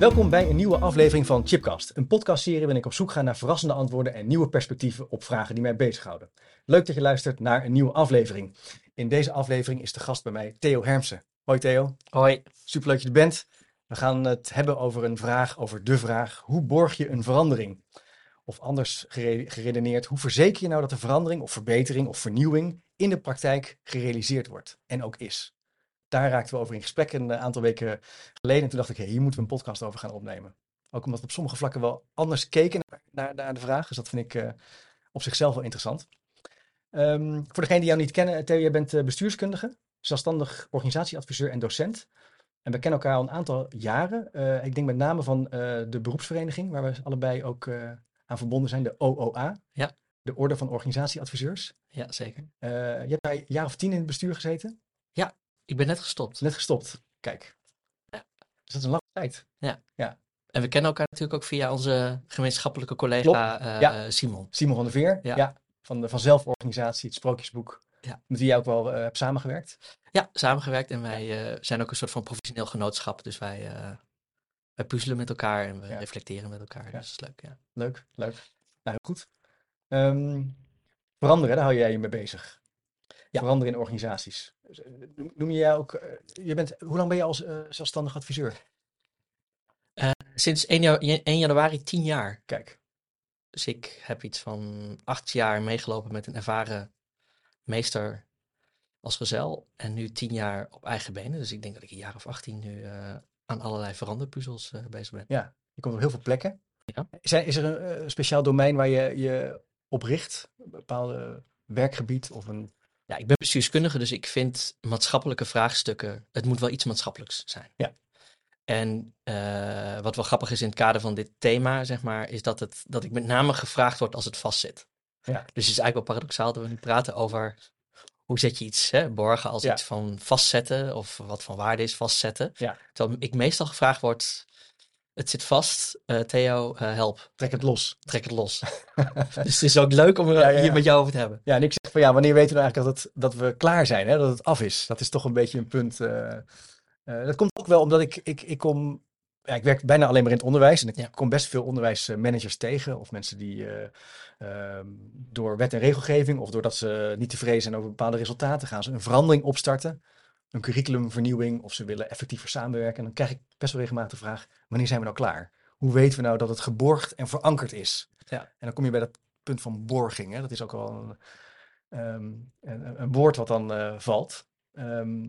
Welkom bij een nieuwe aflevering van Chipcast, een podcastserie waarin ik op zoek ga naar verrassende antwoorden en nieuwe perspectieven op vragen die mij bezighouden. Leuk dat je luistert naar een nieuwe aflevering. In deze aflevering is de gast bij mij Theo Hermsen. Hoi Theo. Hoi. Superleuk dat je er bent. We gaan het hebben over een vraag, over de vraag, hoe borg je een verandering? Of anders gere- geredeneerd, hoe verzeker je nou dat de verandering of verbetering of vernieuwing in de praktijk gerealiseerd wordt en ook is? Daar raakten we over in gesprek een eh, aantal weken geleden. En toen dacht ik, hey, hier moeten we een podcast over gaan opnemen. Ook omdat we op sommige vlakken wel anders keken naar, naar, naar de vraag. Dus dat vind ik eh, op zichzelf wel interessant. Ehm, voor degenen die jou niet kennen, Theo, jij bent eh, bestuurskundige, zelfstandig organisatieadviseur en docent. En we kennen elkaar al een aantal jaren. Ik denk met name van de beroepsvereniging, waar we allebei ook aan verbonden zijn, de OOA. Ja. De Orde van Organisatieadviseurs. Ja, zeker. Je hebt daar een jaar of tien in het bestuur gezeten. Ik ben net gestopt. Net gestopt. Kijk. Ja. Dus dat is een lange tijd. En we kennen elkaar natuurlijk ook via onze gemeenschappelijke collega eh, Ja. Simon. Simon van der Veer. Ja. van de van zelforganisatie, het Sprookjesboek. Ja. Met wie jij ook wel eh, hebt samengewerkt. Ja, samengewerkt en wij eh, zijn ook een soort van professioneel genootschap. Dus wij, wij puzzelen met elkaar en we Ja. reflecteren met elkaar. Ja. Dus dat is leuk, ja. Leuk, leuk. Nou, heel goed. Ehm, veranderen, daar hou jij je mee bezig. Ja. Veranderen in organisaties. Eh, Noem je jij ook, eh, je bent, hoe lang ben je als eh, zelfstandig adviseur? Sinds 1, ja- 1 januari 10 jaar. Kijk, Dus ik heb iets van acht jaar meegelopen met een ervaren meester als gezel. En nu 10 jaar op eigen benen. Dus ik denk dat ik een jaar of 18 nu eh, aan allerlei veranderpuzzels eh, bezig ben. ja, je komt op heel veel plekken. Ja. Is, er- is er een eh, speciaal domein waar je je op richt? Een bepaalde werkgebied of een... Ja, ik ben bestuurskundige, dus ik vind maatschappelijke vraagstukken, het moet wel iets maatschappelijks zijn. Ja. En eh, wat wel grappig is in het kader van dit thema, zeg maar, is dat, het, dat ik met name gevraagd word als het vastzit. Ja. Dus het is eigenlijk wel paradoxaal dat we nu praten over hoe zet je iets hè, borgen als Ja. iets van vastzetten of wat van waarde is vastzetten. Ja. Terwijl ik meestal gevraagd word, het zit vast, eh, Theo, eh, help, Trek het los. trek het los. dus het is ook leuk om er Ja, ja, ja. hier met jou over te hebben. Ja, en ik zeg van ja, wanneer weten we nou eigenlijk dat, het, dat we klaar zijn, hè? dat het af is? Dat is toch een beetje een punt. eh, dat komt ook wel omdat ik, ik, ik kom, ja, ik werk bijna alleen maar in het onderwijs en ik kom best veel onderwijsmanagers tegen of mensen die eh, ehm, door wet en regelgeving of doordat ze niet tevreden zijn over bepaalde resultaten gaan ze een verandering opstarten, een curriculumvernieuwing of ze willen effectiever samenwerken. En dan krijg ik best wel regelmatig de vraag, wanneer zijn we nou klaar? Hoe weten we nou dat het geborgd en verankerd is? Ja. En dan kom je bij dat punt van borging. Hè? Dat is ook wel een, ehm, een, een woord wat dan eh, valt. Ehm,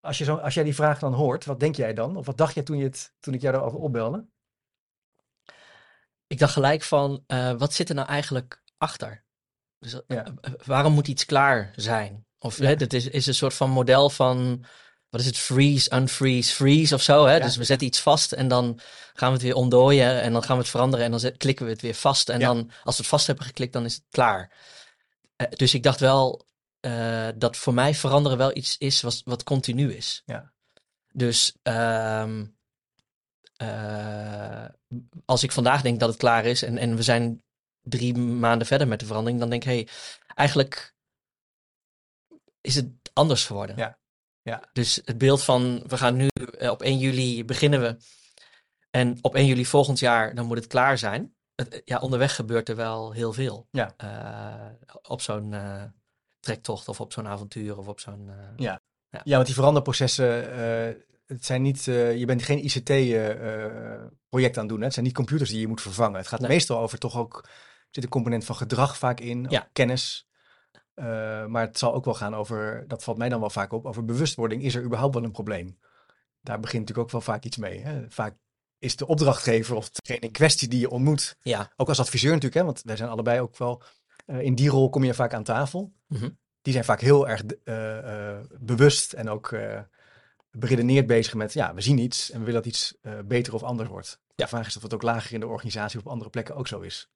als, je zo, als jij die vraag dan hoort, wat denk jij dan? Of wat dacht jij toen, je het, toen ik jou daarover opbelde? ik dacht gelijk van, eh, wat zit er nou eigenlijk achter? Dus, Ja. eh, waarom moet iets klaar zijn? Of Ja. hè, dit is, is een soort van model van, wat is het, freeze, unfreeze, freeze of zo. Hè? Ja. Dus we zetten iets vast en dan gaan we het weer ontdooien en dan gaan we het veranderen en dan zet- klikken we het weer vast. En Ja. dan, als we het vast hebben geklikt, dan is het klaar. Eh, dus ik dacht wel eh, dat voor mij veranderen wel iets is wat, wat continu is. Ja. Dus ehm, eh, als ik vandaag denk dat het klaar is en, en we zijn drie maanden verder met de verandering, dan denk ik, hey, eigenlijk is het anders geworden. Ja. Ja. Dus het beeld van, we gaan nu eh, op 1 juli beginnen we en op 1 juli volgend jaar, dan moet het klaar zijn. Het, eh, ja, onderweg gebeurt er wel heel veel. Ja. Eh, op zo'n trektocht of op zo'n avontuur of op zo'n... Ja. Ja, want die veranderprocessen, het zijn niet, je bent geen ICT-project aan het doen. Hè? Het zijn niet computers die je moet vervangen. Het gaat Nee. meestal over toch ook, er zit een component van gedrag vaak in, Ja. kennis. Eh, maar het zal ook wel gaan over, dat valt mij dan wel vaak op, over bewustwording. Is er überhaupt wel een probleem? Daar begint natuurlijk ook wel vaak iets mee. Hè? Vaak is de opdrachtgever of degene in kwestie die je ontmoet, ja. ook als adviseur natuurlijk, hè? want wij zijn allebei ook wel, eh, in die rol kom je vaak aan tafel. Mhm. Die zijn vaak heel erg eh, bewust en ook beredeneerd bezig met, ja, we zien iets en we willen dat iets beter of anders wordt. De vraag is of het ook lager in de organisatie of op andere plekken ook zo is.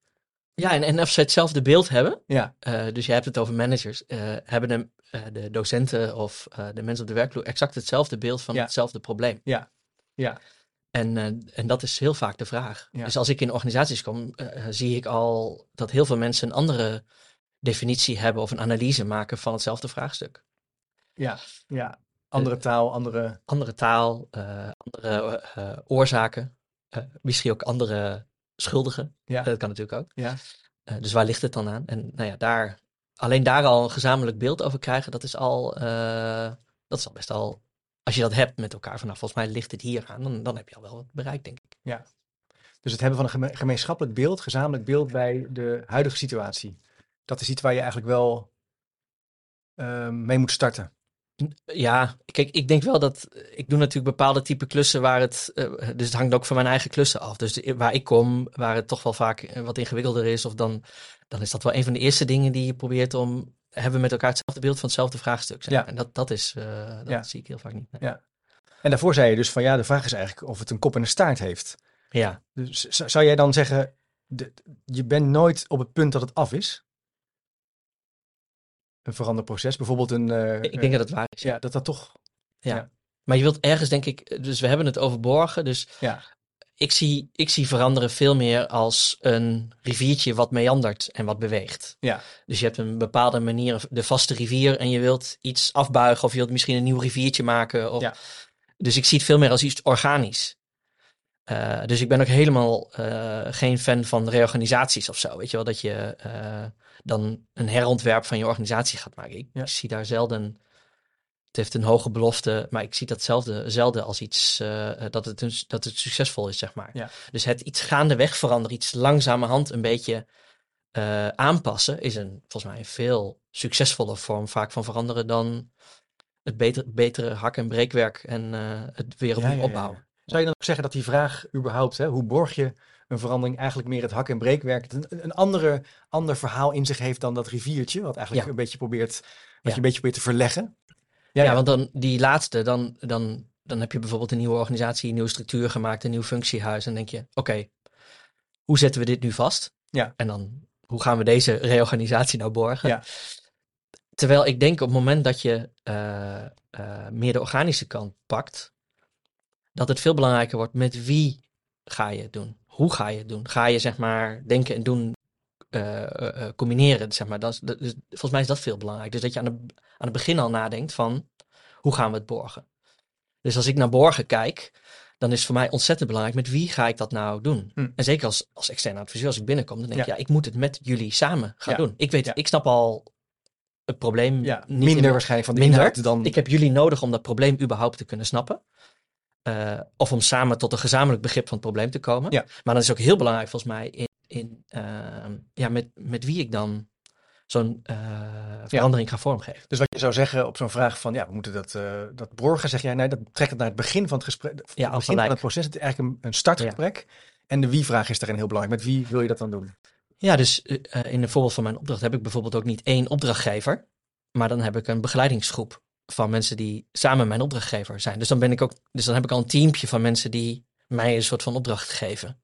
Ja, en, en of ze hetzelfde beeld hebben. Ja, eh, dus je hebt het over managers. eh, hebben de, eh, de docenten of de mensen op de werkvloer exact hetzelfde beeld van Ja. hetzelfde probleem? Ja. Ja. En, en dat is heel vaak de vraag. Ja. Dus als ik in organisaties kom, zie ik al dat heel veel mensen een andere definitie hebben of een analyse maken van hetzelfde vraagstuk. ja, ja. Andere taal, andere... Andere taal, andere oorzaken, misschien ook andere schuldigen. Ja, Dat kan natuurlijk ook. ja. Eh, dus waar ligt het dan aan? En nou ja, daar, alleen daar al een gezamenlijk beeld over krijgen, dat is al, eh, dat is al best al, als je dat hebt met elkaar, van nou, volgens mij ligt het hier aan, dan, dan heb je al wel wat bereikt, denk ik. Dus het hebben van een geme- gemeenschappelijk beeld, gezamenlijk beeld bij de huidige situatie. Dat is iets waar je eigenlijk wel ehm, mee moet starten. Ja, kijk, ik denk wel dat, ik doe natuurlijk bepaalde type klussen waar het, eh, dus het hangt ook van mijn eigen klussen af. Dus de- waar ik kom, waar het toch wel vaak eh, wat ingewikkelder is, of dan, dan is dat wel een van de eerste dingen die je probeert om, hebben we met elkaar hetzelfde beeld van hetzelfde vraagstuk. zeg Ja. En dat, dat is, eh, dat Ja. zie ik heel vaak niet. nee. Ja. En daarvoor zei je dus van ja, de vraag is eigenlijk of het een kop en een staart heeft. Ja. Dus zou jij dan zeggen, de- je bent nooit op het punt dat het af is? Een veranderproces, bijvoorbeeld een... eh, ik denk dat het waar is. ja, dat dat toch... Maar je wilt ergens, denk ik, dus we hebben het over borgen. Dus Ja. ik, zie, ik zie veranderen veel meer als een riviertje wat meandert en wat beweegt. Ja. Dus je hebt een bepaalde manier, de vaste rivier, en je wilt iets afbuigen of je wilt misschien een nieuw riviertje maken. Of, Ja. Dus ik zie het veel meer als iets organisch. Eh, dus ik ben ook helemaal eh, geen fan van reorganisaties of zo. Weet je wel, dat je eh, dan een herontwerp van je organisatie gaat maken. Ik, Ja. ik zie daar zelden. Het heeft een hoge belofte, maar ik zie datzelfde zelden als iets eh, dat, het een, dat het succesvol is, zeg maar. Ja. Dus het iets gaandeweg veranderen, iets langzamerhand een beetje eh, aanpassen, is een, volgens mij een veel succesvolle vorm vaak van veranderen dan het beter, betere hak- en breekwerk en eh, het weer opnieuw ja. opbouwen. Zou je dan ook zeggen dat die vraag überhaupt, hè, hoe borg je een verandering, eigenlijk meer het hak- en breekwerk, een, een andere, ander verhaal in zich heeft dan dat riviertje, wat eigenlijk Ja. een beetje probeert, wat Ja. je een beetje probeert te verleggen? Ja, want dan die laatste, dan, dan, dan heb je bijvoorbeeld een nieuwe organisatie, een nieuwe structuur gemaakt, een nieuw functiehuis. En denk je, oké, hoe zetten we dit nu vast? Ja. En dan, hoe gaan we deze reorganisatie nou borgen? Ja. Terwijl ik denk op het moment dat je eh, eh, meer de organische kant pakt, dat het veel belangrijker wordt met wie ga je het doen? Hoe ga je het doen? Ga je zeg maar denken en doen eh, eh, eh, combineren? Zeg maar. dat is, dat volgens mij is dat veel belangrijk. Dus dat je aan, de, aan het begin al nadenkt van hoe gaan we het borgen? Dus als ik naar borgen kijk, dan is het voor mij ontzettend belangrijk met wie ga ik dat nou doen? Hm. En zeker als, als externe adviseur, als ik binnenkom, dan denk ik, Ja. ja, ik moet het met jullie samen gaan Ja. doen. Ik weet, Ja. ik snap al het probleem Ja, niet minder in- waarschijnlijk van de minder. dan... ik heb jullie nodig om dat probleem überhaupt te kunnen snappen. Eh, of om samen tot een gezamenlijk begrip van het probleem te komen. Ja. Maar dan is het ook heel belangrijk volgens mij in, in, ehm, ja, met, met wie ik dan zo'n eh, verandering ga vormgeven. Dus wat je zou zeggen op zo'n vraag van, ja, we moeten dat, eh, dat borgen, zeg jij, nee, dat trekt het naar het begin van het gesprek, het al begin van het proces, het is eigenlijk een, een startgesprek. En de wie-vraag is daarin heel belangrijk. Met wie wil je dat dan doen? Ja, dus in een voorbeeld van mijn opdracht heb ik bijvoorbeeld ook niet één opdrachtgever. Maar dan heb ik een begeleidingsgroep van mensen die samen mijn opdrachtgever zijn. Dus dan ben ik ook, dus dan heb ik al een teampje van mensen die mij een soort van opdracht geven.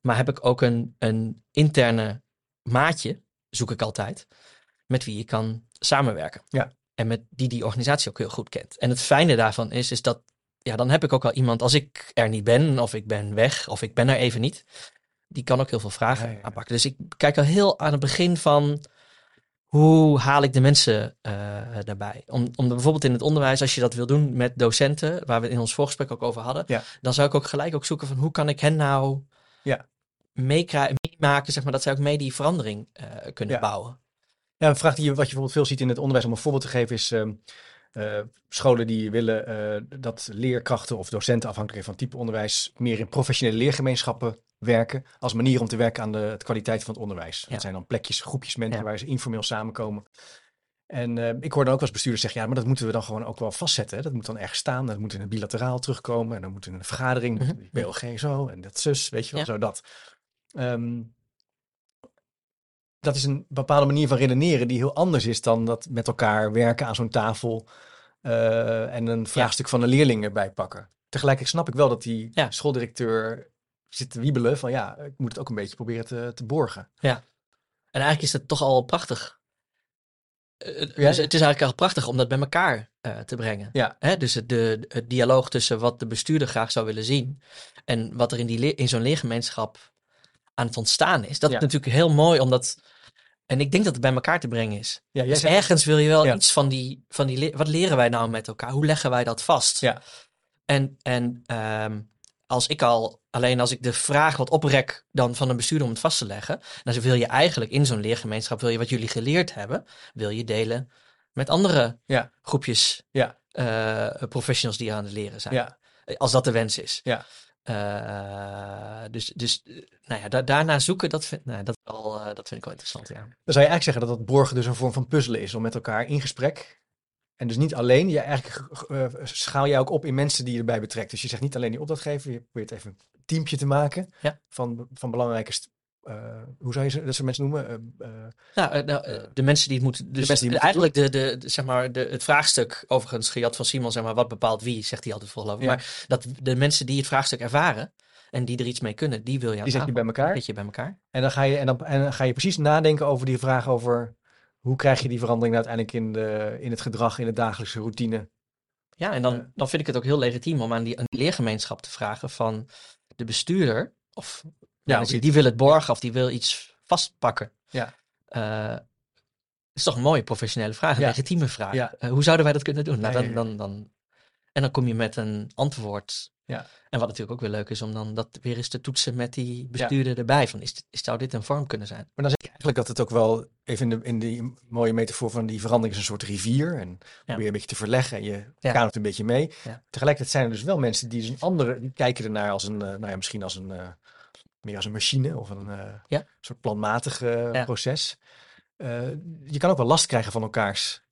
Maar heb ik ook een, een interne maatje, zoek ik altijd, met wie je kan samenwerken. Ja. En met die die organisatie ook heel goed kent. En het fijne daarvan is, is dat, ja, dan heb ik ook al iemand, als ik er niet ben, of ik ben weg, of ik ben er even niet, die kan ook heel veel vragen Ja, ja, ja. aanpakken. Dus ik kijk al heel aan het begin van, hoe haal ik de mensen eh, daarbij? Om, om bijvoorbeeld in het onderwijs, als je dat wil doen met docenten, waar we in ons voorgesprek ook over hadden, Ja. dan zou ik ook gelijk ook zoeken van hoe kan ik hen nou Ja. meemaken, zeg maar, dat zij ook mee die verandering eh, kunnen Ja. bouwen. Ja, een vraag die je, wat je bijvoorbeeld veel ziet in het onderwijs, om een voorbeeld te geven, is ehm, eh, scholen die willen dat leerkrachten of docenten, afhankelijk van type onderwijs, meer in professionele leergemeenschappen werken, als manier om te werken aan de, de kwaliteit van het onderwijs. Ja. Dat zijn dan plekjes, groepjes mensen Ja. waar ze informeel samenkomen. En eh, ik hoor dan ook als bestuurder zeggen, ja, maar dat moeten we dan gewoon ook wel vastzetten. Hè? Dat moet dan ergens staan, dat moet in een bilateraal terugkomen en dan moet in een vergadering, Mhm. die BLG zo en dat zus, weet je wel, Ja. zo dat. Ehm, dat is een bepaalde manier van redeneren die heel anders is dan dat met elkaar werken aan zo'n tafel eh, en een vraagstuk van een leerling erbij pakken. Tegelijkertijd snap ik wel dat die Ja. schooldirecteur zit te wiebelen van ja, ik moet het ook een beetje proberen te, te borgen. En eigenlijk is het toch al prachtig. Eh, Ja. dus het is eigenlijk al prachtig om dat bij elkaar eh, te brengen. Ja. Hè? Dus het, de, het dialoog tussen wat de bestuurder graag zou willen zien en wat er in, die in zo'n leergemeenschap aan het ontstaan is. Dat Ja. is natuurlijk heel mooi omdat. En ik denk dat het bij elkaar te brengen is. Ja, Dus zegt- ergens wil je wel Ja. iets van die, van die. Wat leren wij nou met elkaar? Hoe leggen wij dat vast? Ja. En, en ehm, als ik al, alleen als ik de vraag wat oprek dan van een bestuurder om het vast te leggen, dan wil je eigenlijk in zo'n leergemeenschap, wil je wat jullie geleerd hebben, wil je delen met andere Ja. groepjes Ja. eh, professionals die aan het leren zijn. Ja. Als dat de wens is. Ja. Eh, dus dus eh, nou ja, da- daarna zoeken, dat vind, nou, dat, eh, dat vind ik wel interessant. Ja. Dan zou je eigenlijk zeggen dat dat borgen dus een vorm van puzzelen is om met elkaar in gesprek. En dus niet alleen, je eigenlijk eh, schaal jij ook op in mensen die je erbij betrekt. Dus je zegt niet alleen die opdrachtgever, je probeert even een teampje te maken Ja. van, van belangrijke, eh, hoe zou je ze- dat soort mensen noemen? Eh, Nou, nou, de mensen die het moeten. Dus mensen die eigenlijk de, de, de- zeg maar, de, het vraagstuk, overigens, Gejat van Simon, zeg maar, wat bepaalt wie, zegt hij altijd volgens Ja. Maar dat de mensen die het vraagstuk ervaren en die er iets mee kunnen, die wil je aan die zet je bij elkaar. Zet je bij elkaar. En dan, ga je, en, dan, en dan ga je precies nadenken over die vraag over hoe krijg je die verandering nou uiteindelijk in, de, in het gedrag, in de dagelijkse routine. Ja, en dan, Ja. dan vind ik het ook heel legitiem om aan die, aan die leergemeenschap te vragen van de bestuurder, of Ja, mensen die wil het borgen of die wil iets vastpakken. Ja. Eh, is toch een mooie professionele vraag, een Ja. legitieme vraag. Ja. Eh, hoe zouden wij dat kunnen doen? Nou, dan, dan, dan, en dan kom je met een antwoord. Ja. En wat natuurlijk ook weer leuk is om dan dat weer eens te toetsen met die bestuurder erbij. Van, is, is, zou dit een vorm kunnen zijn? Maar dan zeg je eigenlijk dat het ook wel, even in, de, in die mooie metafoor van die verandering is een soort rivier. En probeer je een beetje te verleggen en je Ja. kanert een beetje mee. Ja. Tegelijkertijd zijn er dus wel mensen die dus een andere, die kijken ernaar als een, eh, nou ja, misschien als een, eh, meer als een machine of een eh, Ja. soort planmatig Ja. proces. Je kan ook wel last krijgen van elkaars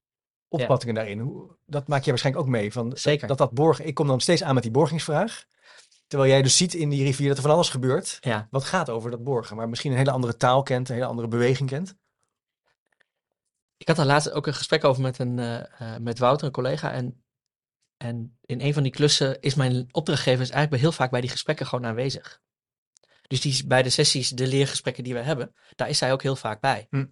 opvattingen daarin. Hoe, dat maak je waarschijnlijk ook mee. Van, Zeker. Dat dat borgen, ik kom dan steeds aan met die borgingsvraag. Terwijl jij dus ziet in die rivier dat er van alles gebeurt. Ja. Wat gaat over dat borgen. Maar misschien een hele andere taal kent, een hele andere beweging kent. Ik had daar laatst ook een gesprek over met, een, eh, eh, met Wouter, een collega. En, en in een van die klussen is mijn opdrachtgever is eigenlijk heel vaak bij die gesprekken gewoon aanwezig. Dus die bij de sessies, de leergesprekken die we hebben, daar is zij ook heel vaak bij. Hm.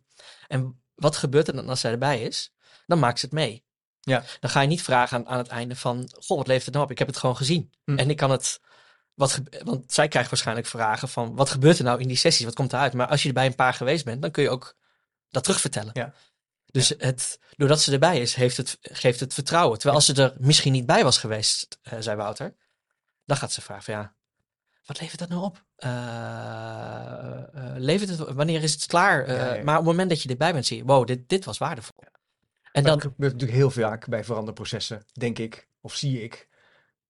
En wat gebeurt er dan als zij erbij is? Dan maakt ze het mee. Ja. Dan ga je niet vragen aan, aan het einde van, goh, wat levert het nou op? Ik heb het gewoon gezien. Hm. En ik kan het, wat want zij krijgt waarschijnlijk vragen van, wat gebeurt er nou in die sessies? Wat komt eruit? Maar als je er bij een paar geweest bent, dan kun je ook dat terugvertellen. Ja. Dus het, doordat ze erbij is, heeft het, geeft het vertrouwen. Terwijl als ze er misschien niet bij was geweest, eh, zei Wouter, dan gaat ze vragen van ja, wat levert dat nou op? Levert het, wanneer is het klaar? Ja. Maar op het moment dat je erbij bent, zie je, wow, dit, dit was waardevol. En dan, dat gebeurt natuurlijk heel vaak bij veranderprocessen, denk ik, of zie ik,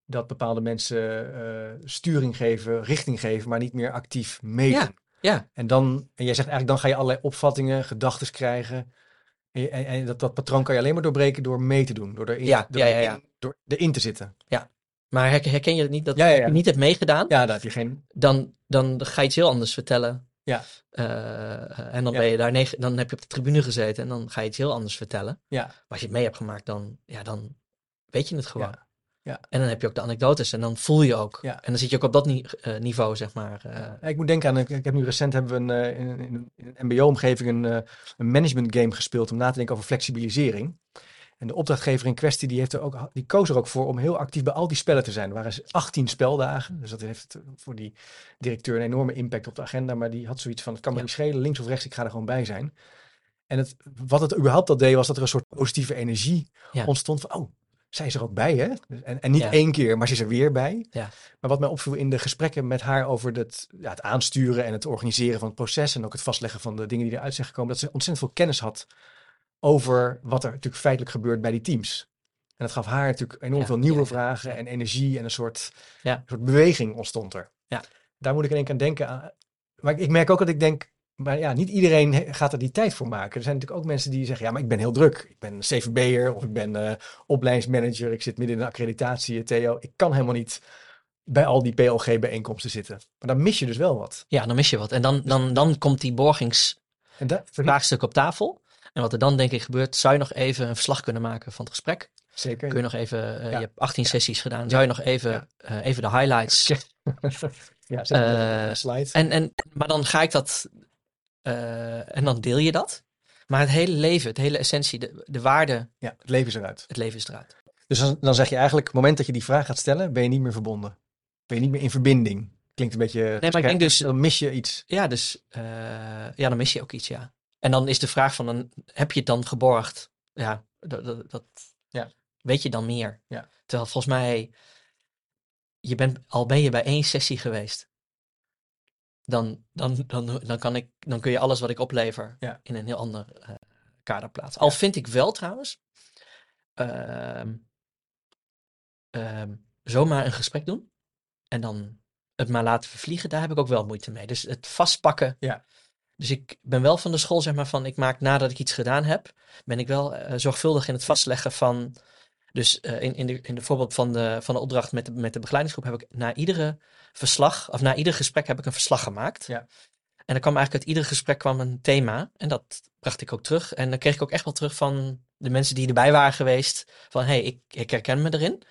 dat bepaalde mensen eh, sturing geven, richting geven, maar niet meer actief meedoen. Ja, ja. En dan, en jij zegt eigenlijk, dan ga je allerlei opvattingen, gedachten krijgen. En, en, en dat, dat patroon kan je alleen maar doorbreken door mee te doen, door erin, Ja, door ja, ja, ja. door erin te zitten. maar herken, je het niet dat Ja, ja, ja. je niet hebt meegedaan? Ja, heb je geen. dan, dan ga je iets heel anders vertellen. Ja. Eh, en dan, Ja. ben je daar negen, dan heb je op de tribune gezeten en dan ga je iets heel anders vertellen. Ja. Maar als je het mee hebt gemaakt, dan, ja, dan weet je het gewoon. Ja. Ja. En dan heb je ook de anekdotes en dan voel je ook. Ja. En dan zit je ook op dat ni- eh, niveau, zeg maar. eh, ik moet denken aan, ik, heb nu recent hebben we een, in, een- in, een- in een mbo-omgeving een, een management game gespeeld om na te denken over flexibilisering. En de opdrachtgever in kwestie die, heeft er ook, die koos er ook voor om heel actief bij al die spellen te zijn. Er waren 18 speldagen, dus dat heeft voor die directeur een enorme impact op de agenda. Maar die had zoiets van, het kan me Ja. niet schelen, links of rechts, ik ga er gewoon bij zijn. En het, wat het überhaupt al deed, was dat er een soort positieve energie Ja. ontstond van, oh, zij is er ook bij, hè? En, en niet Ja. één keer, maar ze is er weer bij. Ja. Maar wat mij opviel in de gesprekken met haar over het, ja, het aansturen en het organiseren van het proces en ook het vastleggen van de dingen die eruit zijn gekomen, dat ze ontzettend veel kennis had over wat er natuurlijk feitelijk gebeurt bij die teams. En dat gaf haar natuurlijk enorm Ja, veel nieuwe ja, vragen en energie en een soort, Ja. een soort beweging ontstond er. Ja. Daar moet ik in één keer aan denken. aan- Maar ik, merk ook dat ik denk, maar ja, niet iedereen gaat er die tijd voor maken. Er zijn natuurlijk ook mensen die zeggen, ja, maar ik ben heel druk. Ik ben CVB'er of ik ben eh opleidingsmanager. Ik zit midden in de accreditatie, eh, Theo. Ik kan helemaal niet bij al die PLG-bijeenkomsten zitten. Maar dan mis je dus wel wat. ja, dan mis je wat. En dan, dan, dan komt die borgingsvraagstuk En daar, op tafel. En wat er dan denk ik gebeurt, zou je nog even een verslag kunnen maken van het gesprek. Zeker. Kun je nog even, eh, Ja. je hebt 18 sessies gedaan, zou je nog even, Ja. eh, even de highlights. ja, zet Eh, slide. En, en, maar dan ga ik dat, en dan deel je dat. Maar het hele leven, het hele essentie, de, de waarde, ja, het leven is eruit. het leven is eruit. Dus dan, dan zeg je eigenlijk, op het moment dat je die vraag gaat stellen, ben je niet meer verbonden. Ben je niet meer in verbinding. Klinkt een beetje... maar ik denk dus- Dan mis je iets. Ja, dus ja, dan mis je ook iets, ja. En dan is de vraag van, dan, heb je het dan geborgd? Ja, dat, dat, dat Ja. weet je dan meer. Ja. Terwijl volgens mij, je bent, al ben je bij één sessie geweest, dan, dan, dan, dan, kan ik, dan kun je alles wat ik oplever Ja. in een heel ander eh, kader plaatsen. Al vind ik wel trouwens, ehm, zomaar een gesprek doen en dan het maar laten vervliegen, daar heb ik ook wel moeite mee. Dus het vastpakken. Ja. Dus ik ben wel van de school, zeg maar, van ik maak nadat ik iets gedaan heb, ben ik wel eh, zorgvuldig in het vastleggen van. Dus eh, in, in, de, in de voorbeeld van de, van de opdracht met de, met de begeleidingsgroep heb ik na iedere verslag, of na ieder gesprek heb ik een verslag gemaakt. Ja. En dan kwam eigenlijk uit ieder gesprek kwam een thema. En dat bracht ik ook terug. En dan kreeg ik ook echt wel terug van de mensen die erbij waren geweest. Van hé, hey, ik, ik herken me erin.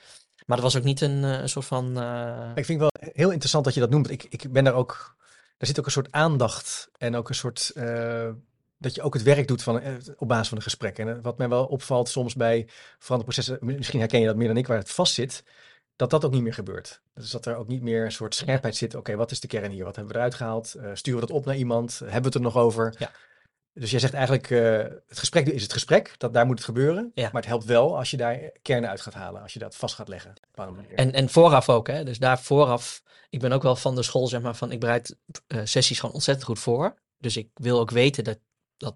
Maar dat was ook niet een, eh, een soort van. Ik vind het wel heel interessant dat je dat noemt. Ik, ik ben daar ook... Er zit ook een soort aandacht en ook een soort... eh, dat je ook het werk doet van, eh, op basis van een gesprek. En wat mij wel opvalt soms bij veranderprocessen... Misschien herken je dat meer dan ik, waar het vast zit. Dat dat ook niet meer gebeurt. Dus dat er ook niet meer een soort scherpheid zit. Oké, wat is de kern hier? Wat hebben we eruit gehaald? Eh, sturen we dat op naar iemand? Hebben we het er nog over? Ja. Dus jij zegt eigenlijk, eh, het gesprek is het gesprek. Dat, daar moet het gebeuren. Ja. Maar het helpt wel als je daar kernen uit gaat halen. Als je dat vast gaat leggen. En, en vooraf ook, hè. Dus daar vooraf, ik ben ook wel van de school, zeg maar, van ik bereid eh, sessies gewoon ontzettend goed voor. Dus ik wil ook weten dat, dat,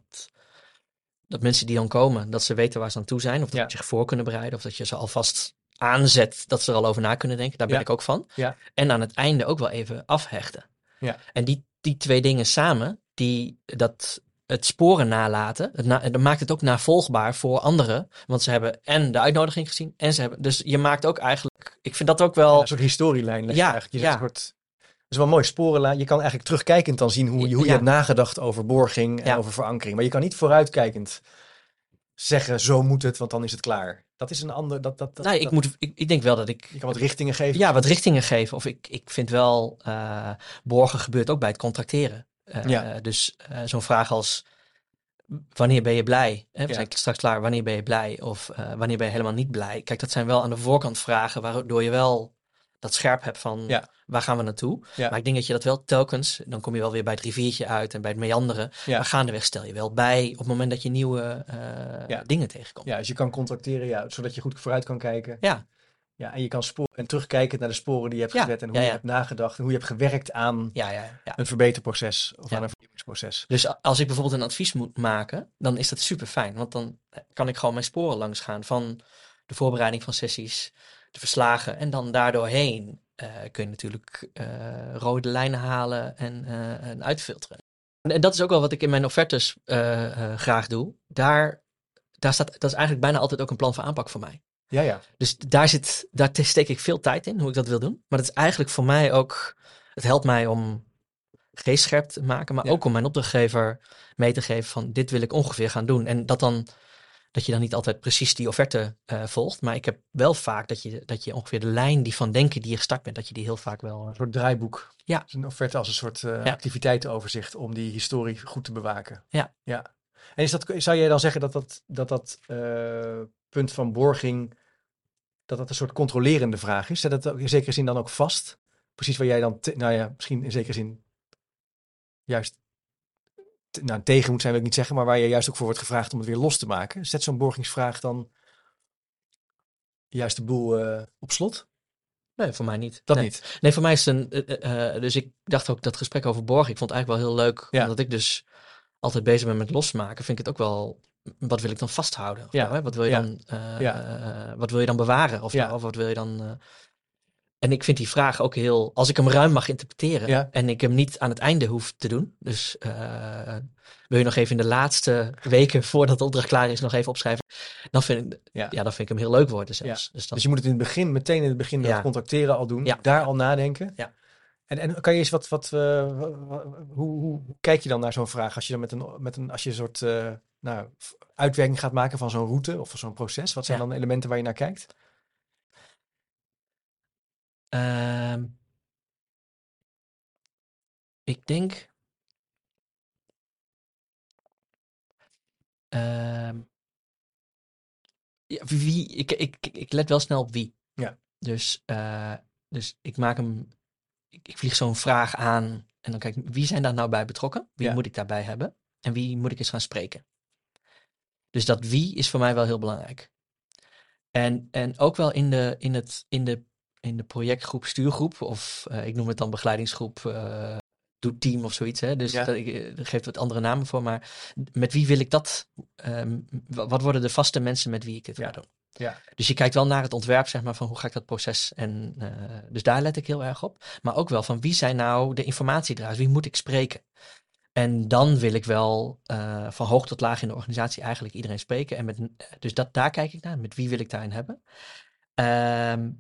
dat mensen die dan komen, dat ze weten waar ze aan toe zijn. Of dat Ja. ze zich voor kunnen bereiden. Of dat je ze alvast aanzet, dat ze er al over na kunnen denken. Daar ben Ja. ik ook van. Ja. En aan het einde ook wel even afhechten. Ja. En die, die twee dingen samen, die, dat, het sporen nalaten, het na, dat maakt het ook navolgbaar voor anderen. Want ze hebben en de uitnodiging gezien en ze hebben. Dus je maakt ook eigenlijk. Ik vind dat ook wel. een soort historielijn Ja, eigenlijk. Je zegt ja. een soort, dat is wel mooi, sporenlijn. Je kan eigenlijk terugkijkend dan zien hoe, je- hoe je Ja. hebt nagedacht over borging en over verankering. Maar je kan niet vooruitkijkend zeggen, zo moet het, want dan is het klaar. Dat is een ander, dat, dat, dat, nee, ik, dat- moet, ik, ik denk wel dat ik. je kan wat richtingen geven. Ja, wat richtingen geven. Of ik, ik vind wel. eh, borgen gebeurt ook bij het contracteren. Eh, Ja. Dus eh, zo'n vraag als. Wanneer ben je blij? Hè, we Ja. zijn straks klaar. Wanneer ben je blij? Of eh, wanneer ben je helemaal niet blij? Kijk, dat zijn wel aan de voorkant vragen waardoor je wel dat scherp hebt van Ja. waar gaan we naartoe. Ja. Maar ik denk dat je dat wel telkens, dan kom je wel weer bij het riviertje uit en bij het meanderen. Ja. Maar gaandeweg stel je wel bij op het moment dat je nieuwe dingen tegenkomt. Ja, dus je kan contracteren, ja, zodat je goed vooruit kan kijken. Ja. Ja, en je kan sporen en terugkijken naar de sporen die je hebt Ja, gezet en hoe ja, je hebt nagedacht en hoe je hebt gewerkt aan Ja, ja, ja. een verbeterproces of aan een vernieuwingsproces. Dus als ik bijvoorbeeld een advies moet maken, dan is dat super fijn. Want dan kan ik gewoon mijn sporen langs gaan van de voorbereiding van sessies, de verslagen. En dan daardoorheen eh, kun je natuurlijk eh, rode lijnen halen en, eh, en uitfilteren. En, en dat is ook wel wat ik in mijn offertes eh, eh, graag doe. Daar, daar staat, dat is eigenlijk bijna altijd ook een plan van aanpak voor mij. Ja, ja. Dus daar, zit, daar te- steek ik veel tijd in, hoe ik dat wil doen. Maar het is eigenlijk voor mij ook, het helpt mij om geestscherp te maken, maar Ja. ook om mijn opdrachtgever mee te geven van dit wil ik ongeveer gaan doen. En dat dan, dat je dan niet altijd precies die offerte eh, volgt. Maar ik heb wel vaak dat je, dat je ongeveer de lijn die van denken die je gestart bent, dat je die heel vaak wel... Een soort draaiboek. Ja. Een offerte als een soort Ja. activiteitenoverzicht om die historie goed te bewaken. Ja. ja. En is dat, zou jij dan zeggen dat dat, dat, dat eh, punt van borging, dat dat een soort controlerende vraag is? Zet dat ook in zekere zin dan ook vast? Precies waar jij dan, te- nou ja, misschien in zekere zin juist te- nou, tegen moet zijn, wil ik niet zeggen, maar waar je juist ook voor wordt gevraagd om het weer los te maken. Zet zo'n borgingsvraag dan juist de boel eh, op slot? Nee, voor mij niet. Dat nee. niet. Nee, voor mij is het een. eh, eh, dus ik dacht ook dat gesprek over borgen. Ik vond het eigenlijk wel heel leuk. Ja. Omdat ik dus altijd bezig ben met losmaken. Vind ik het ook wel. Wat wil ik dan vasthouden? Of Ja. hè? Wat wil je Ja. dan? eh, Ja. eh, wat wil je dan bewaren? Of, Ja. of wat wil je dan? eh, en ik vind die vraag ook heel. Als ik hem ruim mag interpreteren. En ik hem niet aan het einde hoef te doen. Dus wil je nog even in de laatste weken voordat de opdracht klaar is nog even opschrijven. Dan vind ik, Ja. dan vind ik hem heel leuk worden zelfs. Dus dan, Dus je moet het in het begin, meteen in het begin dat Ja. contracteren al doen. Daar al nadenken. Ja. En, en kan je eens wat, wat wa- wa- hoe, hoe, kijk je dan naar zo'n vraag als je dan met een, met een, als je een soort nou, uitwerking gaat maken van zo'n route of van zo'n proces? Wat zijn Ja. dan elementen waar je naar kijkt? Ehm, ik denk. Ehm, ja, wie, ik, ik, ik- let wel snel op wie. Ja. Dus, eh, dus ik maak hem. Ik, ik vlieg zo'n vraag aan en dan kijk ik, wie zijn daar nou bij betrokken? Wie Ja. moet ik daarbij hebben? En wie moet ik eens gaan spreken? Dus dat wie is voor mij wel heel belangrijk. En, en ook wel in de, in het, in de, in de projectgroep, stuurgroep, of eh, ik noem het dan begeleidingsgroep, eh doe team of zoiets. Hè? Dus Ja. dat, ik, eh, er geeft wat andere namen voor. Maar met wie wil ik dat? ehm, wa- wat worden de vaste mensen met wie ik dit Ja. ga doen? Ja. Dus je kijkt wel naar het ontwerp, zeg maar, van hoe ga ik dat proces. En dus daar let ik heel erg op. Maar ook wel van wie zijn nou de informatiedragers? Wie moet ik spreken? En dan wil ik wel eh, van hoog tot laag in de organisatie eigenlijk iedereen spreken. En met, dus dat, daar kijk ik naar. Met wie wil ik daarin hebben? Ehm,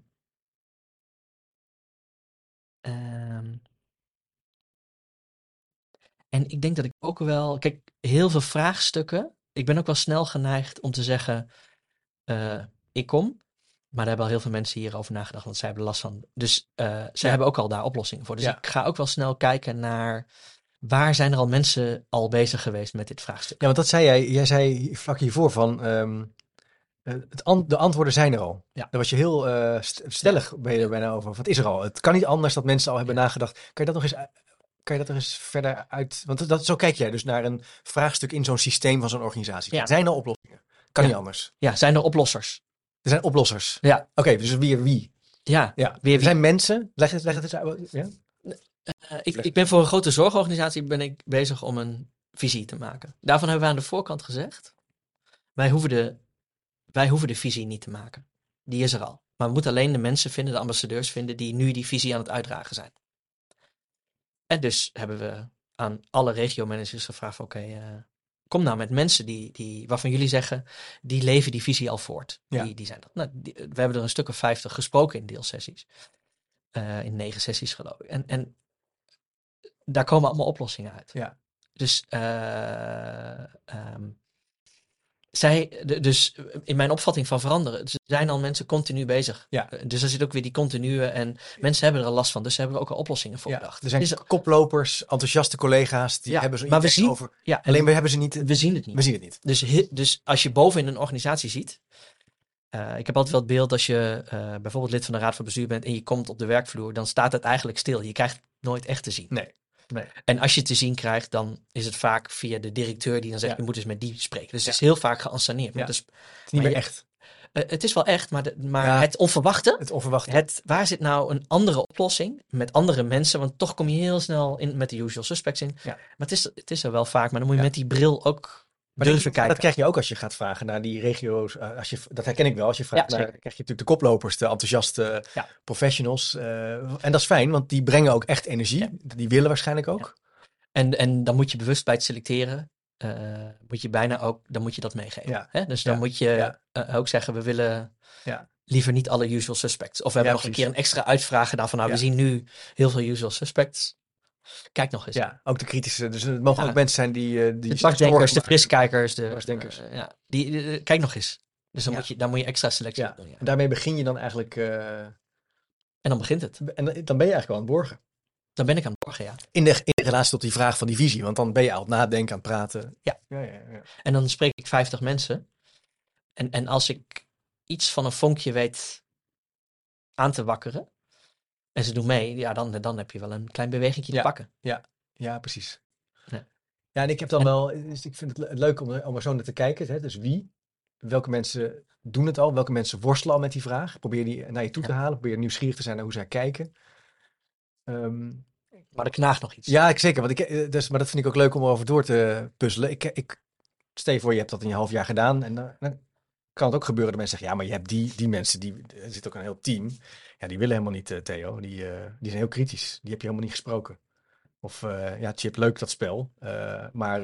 ehm, en ik denk dat ik ook wel. Kijk, heel veel vraagstukken. Ik ben ook wel snel geneigd om te zeggen: eh, ik kom. Maar daar hebben al heel veel mensen hierover nagedacht, want zij hebben last van. Dus eh zij Ja. hebben ook al daar oplossingen voor. Dus Ja. ik ga ook wel snel kijken naar waar zijn er al mensen al bezig geweest met dit vraagstuk. Ja, want dat zei jij. Jij zei vlak hiervoor van. ehm, eh, het an- de antwoorden zijn er al. Ja. Daar was je heel eh, st- stellig ben je er bijna over. Wat is er al? Het kan niet anders dat mensen al hebben Ja. nagedacht. Kan je dat nog eens, kan je dat nog eens verder uit? Want dat, zo kijk jij dus naar een vraagstuk in zo'n systeem van zo'n organisatie. Ja. Er zijn al oplossingen. Kan Ja. niet anders. Ja, zijn er oplossers? Er zijn oplossers. Ja. Oké, dus wie wie? Ja, Ja. Weer er wie? zijn mensen. Leg het, leg het eens uit. Ja? Eh, ik, ik ben voor een grote zorgorganisatie ben ik bezig om een visie te maken. Daarvan hebben we aan de voorkant gezegd, wij hoeven de, wij hoeven de visie niet te maken. Die is er al. Maar we moeten alleen de mensen vinden, de ambassadeurs vinden, die nu die visie aan het uitdragen zijn. En dus hebben we aan alle regiomanagers gevraagd oké, eh, kom nou met mensen die, die, waarvan jullie zeggen, die leven die visie al voort. Ja. Die, die zijn dat. Nou, die- we hebben er een stuk of vijftig gesproken in deelsessies. Eh, in negen sessies geloof ik. En, en daar komen allemaal oplossingen uit. Ja. Dus, eh, ehm, zij, dus in mijn opvatting van veranderen, er zijn al mensen continu bezig. Ja. Eh, Dus er zit ook weer die continue en mensen hebben er al last van, dus ze hebben er ook al oplossingen voor Ja, bedacht. er zijn Dus, koplopers, enthousiaste collega's. Die Ja, hebben maar we zien- over. ja, en Alleen we hebben ze niet. we zien het niet. We zien het niet. Dus, dus als je boven in een organisatie ziet. eh, ik heb altijd wel het beeld als je eh, bijvoorbeeld lid van de raad van bestuur bent en je komt op de werkvloer, dan staat het eigenlijk stil. Je krijgt het nooit echt te zien. Nee. Nee. En als je het te zien krijgt, dan is het vaak via de directeur die dan zegt, Ja. je moet eens met die spreken. Dus Ja. het is heel vaak geanceneerd. Ja. het, is, Het is niet meer je- echt. eh, het is wel echt, maar, de- maar het onverwachte, Het onverwachte. het, waar zit nou een andere oplossing met andere mensen? Want toch kom je heel snel in, met de usual suspects in. Maar het is, het is er wel vaak, maar dan moet je met die bril ook Maar durven dat, kijken. dat krijg je ook als je gaat vragen naar die regio's. eh, als je, dat herken ik wel. Als je vraagt Ja, naar, krijg je natuurlijk de koplopers, de enthousiaste Ja. professionals. eh, en dat is fijn, want die brengen ook echt energie. Ja. Die willen waarschijnlijk ook. En, en dan moet je bewust bij het selecteren, eh, moet je bijna ook, dan moet je dat meegeven. Hè? Dus dan moet je ook zeggen, we willen Ja. liever niet alle usual suspects. Of we hebben nog een keer een extra uitvraag gedaan van, nou, we zien nu heel veel usual suspects. Kijk nog eens. Ja, ook de kritische. Dus het mogen Ja. ook mensen zijn die. eh, die de zorgen de friskijkers, de eh, ja, die, kijk nog eens. Dus dan, Ja. moet je, dan moet je extra selectie Ja. doen. En daarmee begin je dan eigenlijk. eh, En dan begint het. en dan ben je eigenlijk wel aan het borgen. Dan ben ik aan het borgen, ja. In, de, in relatie tot die vraag van die visie. Want dan ben je aan het nadenken, aan het praten. Ja. ja, ja, ja. En dan spreek ik 50 mensen. En, en als ik iets van een vonkje weet aan te wakkeren. En ze doen mee, ja, dan, dan heb je wel een klein bewegingje Ja. te pakken. Ja, precies. Ja. Ja, en ik heb dan En- wel, dus ik vind het le- leuk om, om er zo naar te kijken. Hè? Dus wie, welke mensen doen het al, welke mensen worstelen al met die vraag. Probeer die naar je toe te Ja. halen, probeer nieuwsgierig te zijn naar hoe zij kijken. Ehm, Maar er knaagt nog iets. ja, ik zeker, want ik, eh, dus, maar dat vind ik ook leuk om erover door te puzzelen. Ik, ik, stel je voor, je hebt dat in een half jaar gedaan en dan, dan kan het ook gebeuren dat mensen zeggen, ja, maar je hebt die, die mensen, die, er zit ook een heel team. Ja, die willen helemaal niet, eh, Theo. Die, eh, die zijn heel kritisch. Die heb je helemaal niet gesproken. Of uh, ja, Chip, leuk dat spel. Maar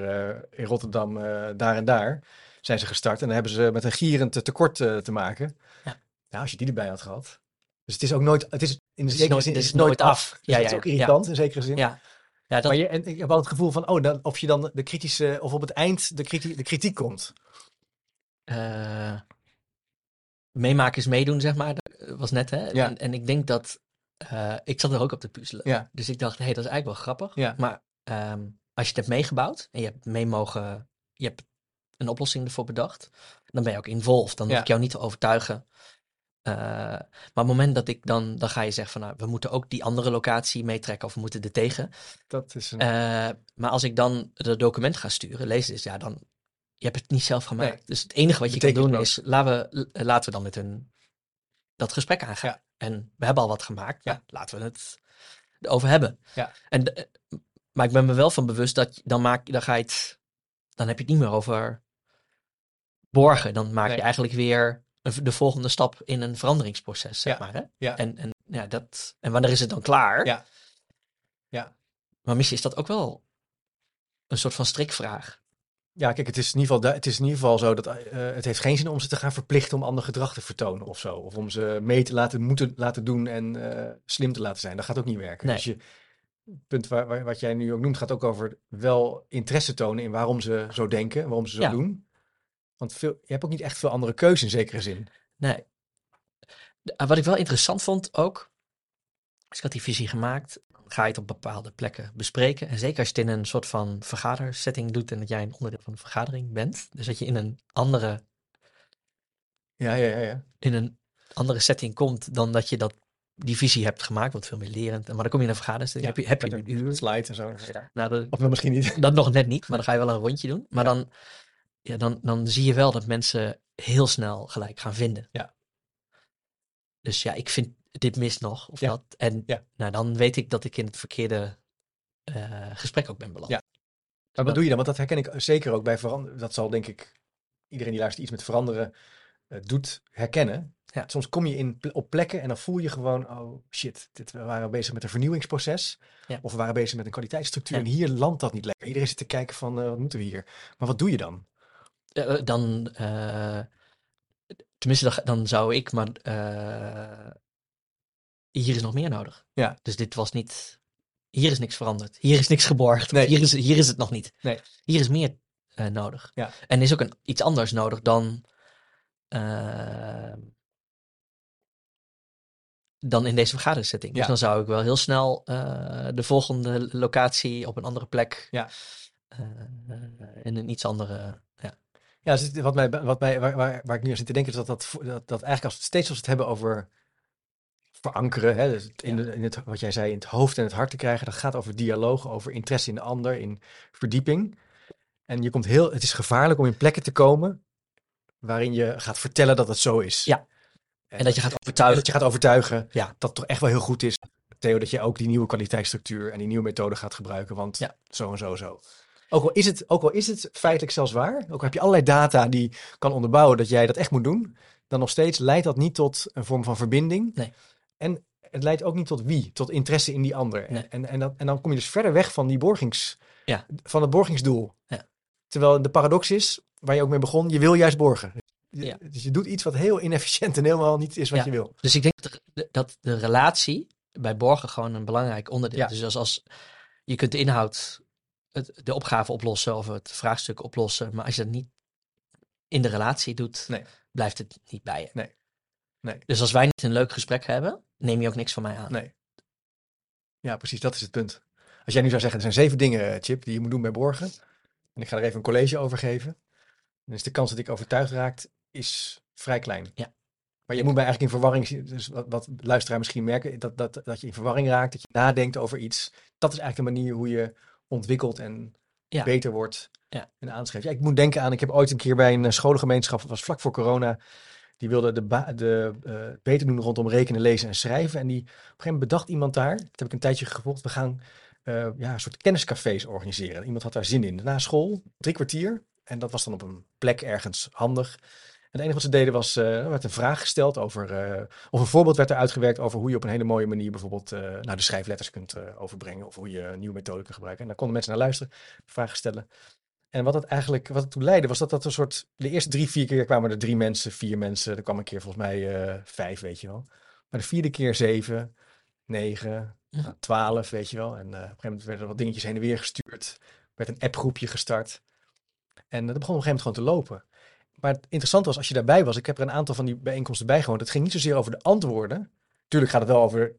in Rotterdam, daar en daar, zijn ze gestart. En dan hebben ze met een gierend tekort te maken. Ja. Nou, als je die erbij had gehad. Dus het is ook nooit, het is in Het is zekere zin, het is het nooit af. af. Dus Ja, dat ja, is ook ja. irritant in zekere zin. Ja. Ja, dat, Maar je, en ik heb wel het gevoel van, oh, dan, of je dan de kritische, of op het eind de, kriti de kritiek komt. Eh, meemaken is meedoen, zeg maar. Dat was net, hè? Ja. En, en ik denk dat... eh, ik zat er ook op te puzzelen. Ja. Dus ik dacht, hé, hey, dat is eigenlijk wel grappig. Ja. Maar ehm, als je het hebt meegebouwd en je hebt mee mogen... Je hebt een oplossing ervoor bedacht. Dan ben je ook involved. Dan hoef ik jou niet te overtuigen. Eh, maar op het moment dat ik dan... Dan ga je zeggen van, nou, we moeten ook die andere locatie meetrekken. Of we moeten er tegen. Dat is een... Eh, maar als ik dan het document ga sturen, lees dus, ja, dan... Je hebt het niet zelf gemaakt. Nee. Dus het enige wat je kan Betekent doen ook. is, laten we, l- laten we dan met hun dat gesprek aangaan. Ja. En we hebben al wat gemaakt, Ja. ja. laten we het erover hebben. Ja. En, de- maar ik ben me wel van bewust dat dan, maak, dan ga je het, dan heb je het niet meer over borgen. Dan maak Nee. je eigenlijk weer een- de volgende stap in een veranderingsproces, zeg Ja. maar. Hè? Ja. En, en, ja, dat, en wanneer is het dan klaar? Ja. Ja. Maar misschien is dat ook wel een soort van strikvraag. Ja, kijk, het is in ieder geval, het is in ieder geval zo dat eh, het heeft geen zin om ze te gaan verplichten om ander gedrag te vertonen of zo. Of om ze mee te laten moeten laten doen en eh, slim te laten zijn. Dat gaat ook niet werken. Nee. Dus je het punt waar, waar- wat jij nu ook noemt gaat ook over wel interesse tonen in waarom ze zo denken, waarom ze zo Ja. doen. Want veel, je hebt ook niet echt veel andere keuze in zekere zin. Nee. Ah, Wat ik wel interessant vond ook, dus ik had die visie gemaakt, ga je het op bepaalde plekken bespreken. En zeker als je het in een soort van vergadersetting doet en dat jij een onderdeel van de vergadering bent. Dus dat je in een andere, Ja, ja, ja. ja. in een andere setting komt dan dat je dat, die visie hebt gemaakt, wat veel meer lerend. En Maar dan kom je in een vergadersetting, heb je, heb je een uur. Slide en zo. Nou, dat, Of misschien niet. dat nog net niet, maar dan ga je wel een rondje doen. Maar dan, ja, dan, dan zie je wel dat mensen heel snel gelijk gaan vinden. Ja. Dus ja, ik vind dit mist nog. Of Ja. dat. En Ja. nou, dan weet ik dat ik in het verkeerde eh, gesprek ook ben beland. Ja. Maar wat doe je dan? Want dat herken ik zeker ook bij veranderen. Dat zal denk ik iedereen die luistert iets met veranderen eh, doet herkennen. Ja. Soms kom je in, op plekken en dan voel je gewoon, oh shit, dit, we waren bezig met een vernieuwingsproces. Ja. Of we waren bezig met een kwaliteitsstructuur Ja. en hier landt dat niet lekker. Iedereen zit te kijken van, eh, wat moeten we hier? Maar wat doe je dan? Eh, dan, eh, tenminste, dan, dan zou ik, maar eh, hier is nog meer nodig. Ja. Dus dit was niet, hier is niks veranderd. Hier is niks geborgd. Nee. Hier, is, hier is het nog niet. Nee. Hier is meer eh, nodig. Ja. En is ook een, iets anders nodig dan, eh, dan in deze vergadersetting. Dus Ja. dan zou ik wel heel snel eh, de volgende locatie op een andere plek. Ja. eh, in een iets andere. Ja. Ja, dus wat mij, wat mij, waar, waar, waar ik nu aan zit te denken is dat, dat, dat, dat eigenlijk als we het steeds als we het hebben over verankeren, hè, dus in, de, in het, wat jij zei, in het hoofd en het hart te krijgen, dat gaat over dialoog, over interesse in de ander, in verdieping. En je komt heel, het is gevaarlijk om in plekken te komen waarin je gaat vertellen dat het zo is. Ja. En dat je gaat overtuigen. dat je gaat overtuigen Ja. dat het toch echt wel heel goed is, Theo, dat je ook die nieuwe kwaliteitsstructuur en die nieuwe methode gaat gebruiken, want Ja. zo en zo zo. Ook al, is het, ook al is het feitelijk zelfs waar, ook al heb je allerlei data die kan onderbouwen dat jij dat echt moet doen, dan nog steeds leidt dat niet tot een vorm van verbinding. Nee. En het leidt ook niet tot wie, tot interesse in die ander. Nee. En, en, dat, en dan kom je dus verder weg van, die borgings, Ja. van het borgingsdoel. Ja. Terwijl de paradox is, waar je ook mee begon, je wil juist borgen. Je- Ja. Dus je doet iets wat heel inefficiënt en helemaal niet is wat Ja. je wil. Dus ik denk dat de, dat de relatie bij borgen gewoon een belangrijk onderdeel Ja. is. Dus als, als je kunt de inhoud, het, de opgave oplossen of het vraagstuk oplossen, maar als je dat niet in de relatie doet, Nee. blijft het niet bij je. Nee. Nee. Dus als wij niet een leuk gesprek hebben, neem je ook niks van mij aan. Nee. Ja, precies, dat is het punt. Als jij nu zou zeggen, er zijn zeven dingen, eh, Chip, die je moet doen bij borgen. En ik ga er even een college over geven. Dan is de kans dat ik overtuigd raakt, is vrij klein. Ja. Maar je moet mij eigenlijk in verwarring zien. Dus wat, wat luisteraar misschien merken, dat, dat, dat je in verwarring raakt, dat je nadenkt over iets. Dat is eigenlijk de manier hoe je ontwikkelt en Ja. beter wordt Ja. en aanschrijft. Ja, ik moet denken aan, ik heb ooit een keer bij een eh, scholengemeenschap, dat was vlak voor corona, die wilde de, de eh, beter doen rondom rekenen, lezen en schrijven. En die, op een gegeven moment bedacht iemand daar, dat heb ik een tijdje gevolgd, we gaan eh, ja, een soort kenniscafés organiseren. Iemand had daar zin in. Na school, drie kwartier. En dat was dan op een plek ergens handig. En het enige wat ze deden was, eh, er werd een vraag gesteld over, of een voorbeeld werd er uitgewerkt over hoe je op een hele mooie manier bijvoorbeeld nou, de schrijfletters kunt overbrengen. Of hoe je een nieuwe methode kunt gebruiken. En daar konden mensen naar luisteren, vragen stellen. En wat het eigenlijk, wat het toe leidde, was dat dat een soort, de eerste drie, vier keer kwamen er drie mensen, vier mensen. Er kwam een keer volgens mij eh, vijf, weet je wel. Maar de vierde keer zeven, negen, Mhm. Nou, 12, weet je wel. En eh, op een gegeven moment werden er wat dingetjes heen en weer gestuurd. Er werd een appgroepje gestart. En eh, dat begon op een gegeven moment gewoon te lopen. Maar het interessante was, als je daarbij was, ik heb er een aantal van die bijeenkomsten bijgewoond. Het ging niet zozeer over de antwoorden. Tuurlijk gaat het wel over,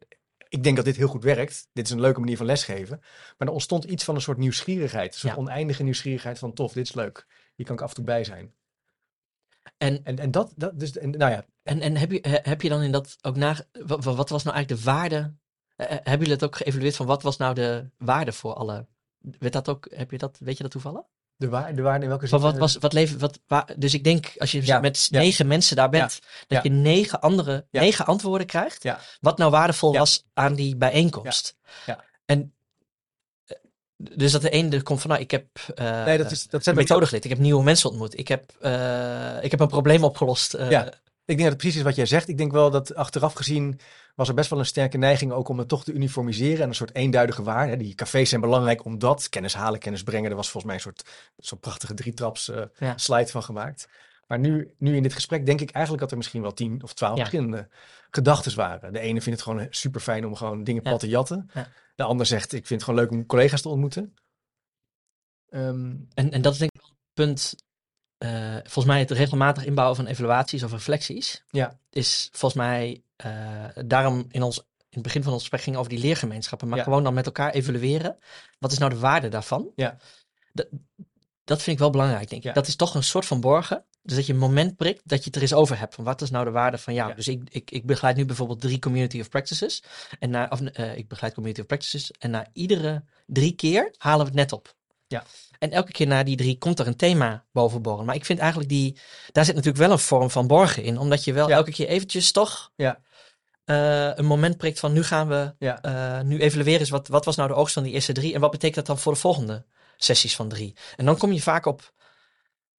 ik denk dat dit heel goed werkt. Dit is een leuke manier van lesgeven. Maar er ontstond iets van een soort nieuwsgierigheid. Een soort Ja. oneindige nieuwsgierigheid van tof, dit is leuk. Hier kan ik af en toe bij zijn. En, En, en dat, dat dus, en, nou ja, en, en heb, je, he- heb je dan in dat ook na... Wat, wat was nou eigenlijk de waarde? eh, hebben jullie het ook geëvalueerd van wat was nou de waarde voor alle... Werd dat ook, heb je dat, weet je dat toevallig? De, waar, de waarde in welke zin? wat was, wat leven, wat, waar, dus ik denk, als je Ja, met ja. negen mensen daar bent, dat je negen andere, negen antwoorden krijgt. Ja. Wat nou waardevol was aan die bijeenkomst. Ja. En eh, dus dat de ene er komt van, nou, ik heb eh Nee, dat, is, dat zijn methode geleerd, ik heb nieuwe mensen ontmoet, ik heb, eh, ik heb een probleem opgelost. Ja. Ik denk dat het precies is wat jij zegt. Ik denk wel dat achteraf gezien was er best wel een sterke neiging ook om het toch te uniformiseren en een soort eenduidige waarde. Die cafés zijn belangrijk omdat kennis halen, kennis brengen. Er was volgens mij een soort zo'n prachtige drietraps eh Ja. slide van gemaakt. Maar nu, nu in dit gesprek denk ik eigenlijk dat er misschien wel tien of twaalf Ja. verschillende gedachten waren. De ene vindt het gewoon super fijn om gewoon dingen plat te jatten. Ja. De ander zegt ik vind het gewoon leuk om collega's te ontmoeten. Ehm, En, en dat is denk ik een punt. eh, volgens mij het regelmatig inbouwen van evaluaties of reflecties. Ja. Is volgens mij daarom in ons. In het begin van ons gesprek ging over die leergemeenschappen. Maar Ja. gewoon dan met elkaar evalueren. Wat is nou de waarde daarvan? Ja. Dat, dat vind ik wel belangrijk, denk ik. Ja. Dat is toch een soort van borgen. Dus dat je een moment prikt dat je het er eens over hebt. Van wat is nou de waarde van jou? Ja. Dus ik, ik, ik begeleid nu bijvoorbeeld drie community of practices. En na, of, eh, ik begeleid community of practices. En na iedere drie keer halen we het net op. Ja. En elke keer na die drie komt er een thema bovenborrelen. Maar ik vind eigenlijk die, daar zit natuurlijk wel een vorm van borgen in. Omdat je wel Ja. elke keer eventjes toch Ja. Eh, een moment prikt van nu gaan we, ja. eh, nu evalueren eens wat, wat was nou de oogst van die eerste drie. En wat betekent dat dan voor de volgende sessies van drie. En dan kom je vaak op,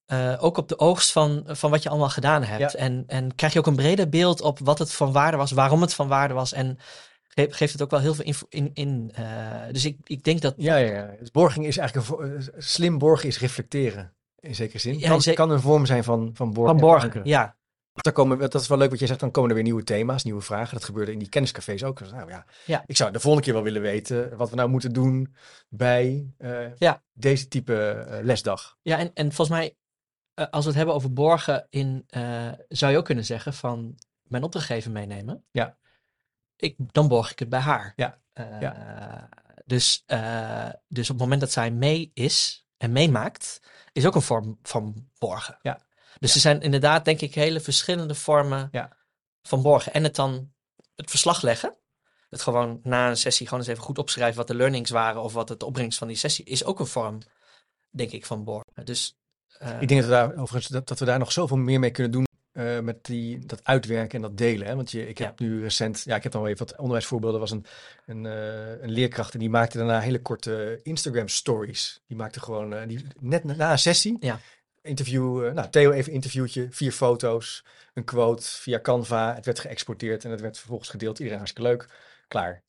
eh, ook op de oogst van, van wat je allemaal gedaan hebt. Ja. En, en krijg je ook een breder beeld op wat het van waarde was, waarom het van waarde was. En ge- geeft het ook wel heel veel info in. in dus ik, ik denk dat Ja, ja, ja. Dus borging is eigenlijk een slim borgen is reflecteren. In zekere zin. Ja, kan, een vorm zijn van, van borgen. van en borgen, ja. Dan komen, dat is wel leuk wat jij zegt. Dan komen er weer nieuwe thema's, nieuwe vragen. Dat gebeurde in die kenniscafés ook. Dus, nou ja, Ja. ik zou de volgende keer wel willen weten wat we nou moeten doen bij eh, Ja. deze type eh, lesdag. Ja, en, en volgens mij, eh, als we het hebben over borgen, in, zou je ook kunnen zeggen van mijn opdrachtgever meenemen. Ja. Ik, dan borg ik het bij haar. Ja, Eh, Dus, dus op het moment dat zij mee is en meemaakt, is ook een vorm van borgen. Ja. Dus er zijn inderdaad, denk ik, hele verschillende vormen Ja. van borgen. En het dan het verslag leggen. Het gewoon na een sessie gewoon eens even goed opschrijven wat de learnings waren of wat het opbrengst van die sessie is ook een vorm, denk ik, van borgen. Dus eh, Ik denk dat we daar overigens dat, dat we daar nog zoveel meer mee kunnen doen. eh, met die, dat uitwerken en dat delen. Hè? Want je, ik heb nu recent, ja, ik heb dan wel even wat onderwijsvoorbeelden. Er was een, een, eh, een leerkracht en die maakte daarna hele korte Instagram stories. Die maakte gewoon, die, net na, na een sessie, Ja. Interview, eh, nou Theo even interviewtje, vier foto's, een quote via Canva. Het werd geëxporteerd en het werd vervolgens gedeeld. Iedereen hartstikke leuk. Klaar.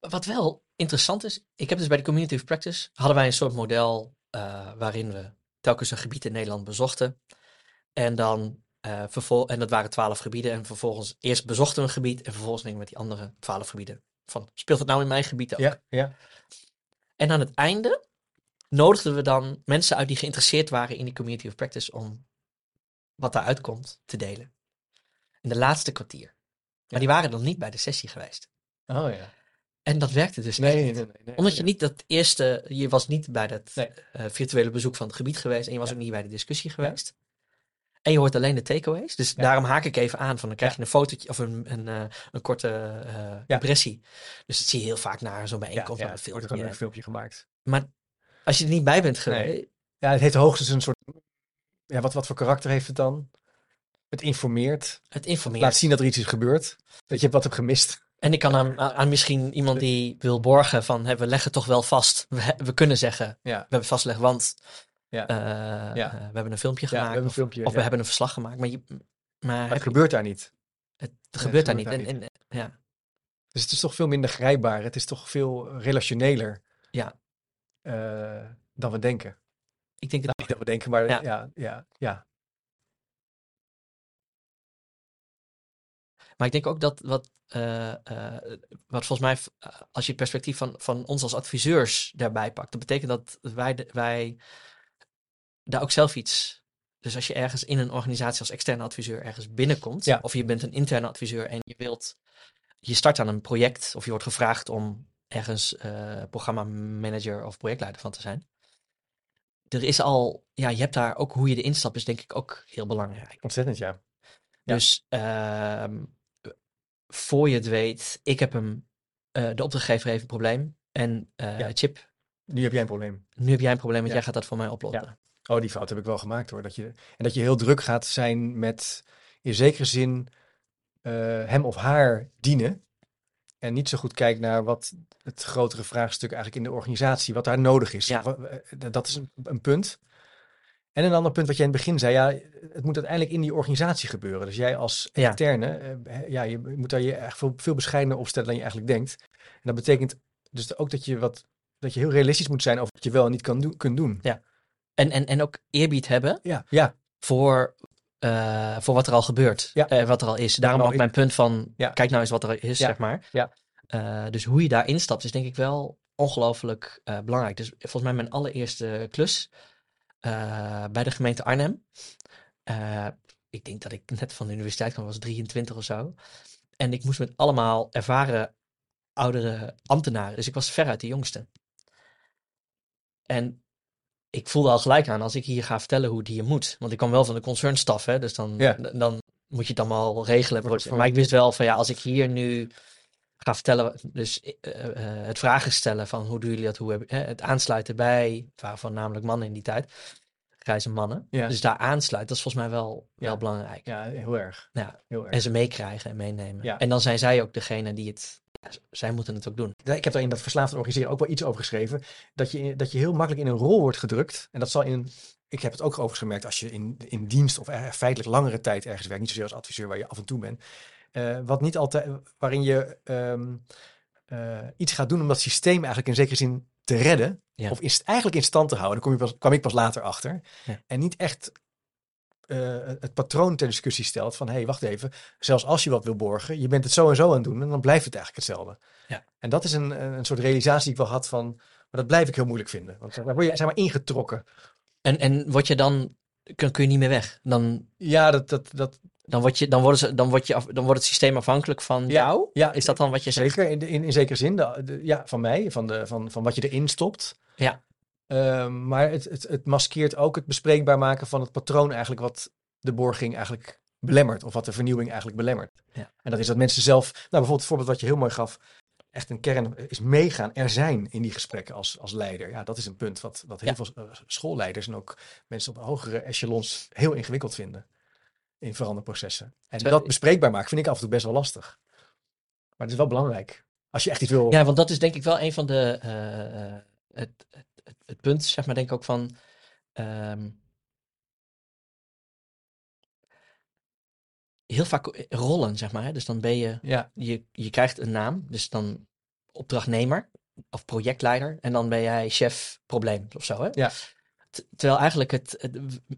Wat wel interessant is, ik heb dus bij de Community of Practice, hadden wij een soort model eh, waarin we telkens een gebied in Nederland bezochten. En dan eh vervol en dat waren twaalf gebieden. En vervolgens eerst bezochten we een gebied en vervolgens gingen we met die andere twaalf gebieden. Van, speelt het nou in mijn gebied ook? Ja, ja. En aan het einde nodigden we dan mensen uit die geïnteresseerd waren in die Community of Practice om wat daaruit komt te delen. In de laatste kwartier. Maar die waren dan niet bij de sessie geweest. Oh ja. En dat werkte dus Nee, niet. nee. nee, Omdat je ja. niet dat eerste, je was niet bij dat eh, virtuele bezoek van het gebied geweest en je was ook niet bij de discussie geweest. En je hoort alleen de takeaways. Dus Ja. daarom haak ik even aan van dan krijg Ja. je een fotootje of een, een, eh, een korte eh, impressie. Dus dat zie je heel vaak naar zo'n Ja, bijeenkomst ja, van een er wordt filmpje. gewoon een filmpje gemaakt. Maar als je er niet bij bent geweest, Ja, het heeft hoogstens een soort. Ja, wat, wat voor karakter heeft het dan? Het informeert. het informeert. Laat zien dat er iets is gebeurd. Dat je wat hebt gemist. En ik kan aan, aan misschien iemand die wil borgen van we leggen toch wel vast. We, kunnen zeggen, Ja. we hebben vastgelegd, want Ja. eh, Ja. eh, we hebben een filmpje we gemaakt. een of filmpje. of we hebben een verslag gemaakt. Maar, je, maar, het je- gebeurt daar niet. het, het gebeurt daar niet. En, en, ja. Dus het is toch veel minder grijpbaar. Het is toch veel relationeler. Ja. Eh, dan we denken. Ik denk dat, Nou, niet dat we denken, maar Ja. ja, ja, ja. Maar ik denk ook dat wat, eh, eh, wat volgens mij, als je het perspectief van, van ons als adviseurs daarbij pakt, dat betekent dat wij, de- wij daar ook zelf iets. Dus als je ergens in een organisatie als externe adviseur ergens binnenkomt, Ja. of je bent een interne adviseur en je wilt, je start aan een project of je wordt gevraagd om ergens eh programmamanager of projectleider van te zijn. Er is al, ja, je hebt daar ook hoe je erin stapt, is denk ik ook heel belangrijk. Ontzettend, ja. Dus ehm, voor je het weet, ik heb hem, eh, de opdrachtgever heeft een probleem. En eh, Ja. Chip, Nu heb jij een probleem. nu heb jij een probleem, want Ja. jij gaat dat voor mij oplossen. Oh, die fout heb ik wel gemaakt hoor. Dat je, en dat je heel druk gaat zijn met in zekere zin hem of haar dienen. En niet zo goed kijkt naar wat het grotere vraagstuk eigenlijk in de organisatie, wat daar nodig is. Ja. Eh, Dat is een, punt. En een ander punt wat jij in het begin zei, ja, het moet uiteindelijk in die organisatie gebeuren. Dus jij als Ja. externe, eh, ja, je moet daar je echt veel, veel bescheidener op stellen dan je eigenlijk denkt. En dat betekent dus ook dat je, wat, dat je heel realistisch moet zijn over wat je wel en niet kan doen, kunt doen. En, en, en ook eerbied hebben Ja, ja, voor, eh, voor wat er al gebeurt. Ja. eh, wat er al is. Daarom nou ook mijn punt van, Ja. kijk nou eens wat er is, Ja. zeg maar. Ja. Eh, dus hoe je daar instapt is denk ik wel ongelooflijk belangrijk. Dus volgens mij mijn allereerste klus bij de gemeente Arnhem. Ik denk dat ik net van de universiteit kwam, was 23 of zo. En ik moest met allemaal ervaren oudere ambtenaren. Dus ik was veruit de jongste. En ik voelde al gelijk aan als ik hier ga vertellen hoe het hier moet. Want ik kwam wel van de concernstaf, hè. Dus dan, Ja. dan moet je het allemaal regelen. Wordt voor- Maar ik wist wel van ja, als ik hier nu ga vertellen, dus eh, eh, het vragen stellen van hoe doen jullie dat, hoe hebben, het aansluiten bij, waarvan namelijk mannen in die tijd, grijze mannen. Ja. Dus daar aansluiten, dat is volgens mij wel, wel belangrijk. ja, heel erg. Ja. Heel erg. En ze meekrijgen en meenemen. Ja. En dan zijn zij ook degene die het, zij moeten het ook doen. Ik heb daar in dat verslaafd organiseren ook wel iets over geschreven. Dat je, dat je heel makkelijk in een rol wordt gedrukt. En dat zal in. Ik heb het ook overigens gemerkt als je in, in dienst of feitelijk langere tijd ergens werkt. Niet zozeer als adviseur waar je af en toe bent. eh, wat niet altijd. waarin je ehm, eh, iets gaat doen om dat systeem eigenlijk in zekere zin te redden. Ja. Of is eigenlijk in stand te houden. Daar kom je pas, kwam ik pas later achter. Ja. En niet echt. Eh, het patroon ter discussie stelt van hé, hey, wacht even. Zelfs als je wat wil borgen, je bent het zo en zo aan het doen en dan blijft het eigenlijk hetzelfde. Ja. En dat is een, een soort realisatie die ik wel had van, maar dat blijf ik heel moeilijk vinden. Want daar word je zeg maar ingetrokken. En, en word je dan, kun, kun je niet meer weg. Dan, Ja, dat, dat, dat dan, word je, dan, worden ze, dan, word je af, dan wordt het systeem afhankelijk van Ja. jou. ja, Is dat dan wat je zegt? zeker in, in, in zekere zin. De, de- ja, van mij, van, de, van, van wat je erin stopt. Ja. Ehm, maar het, het, het maskeert ook het bespreekbaar maken van het patroon eigenlijk wat de borging eigenlijk belemmert. Of wat de vernieuwing eigenlijk belemmert. Ja. En dat is dat mensen zelf, nou bijvoorbeeld het voorbeeld wat je heel mooi gaf. Echt een kern is meegaan, er zijn in die gesprekken als, als leider. Ja, dat is een punt wat, wat heel Ja. veel eh, schoolleiders en ook mensen op hogere echelons heel ingewikkeld vinden. In veranderprocessen. En dat bespreekbaar maken vind ik af en toe best wel lastig. Maar het is wel belangrijk. Als je echt iets wil. Ja, want dat is denk ik wel een van de. eh, eh, het, het, punt, zeg maar, denk ik ook van. ehm, heel vaak rollen, zeg maar. Hè? Dus dan ben je, Ja, je. Je krijgt een naam, dus dan opdrachtnemer of projectleider. En dan ben jij chef probleem of zo. Hè? Ja. Terwijl eigenlijk het,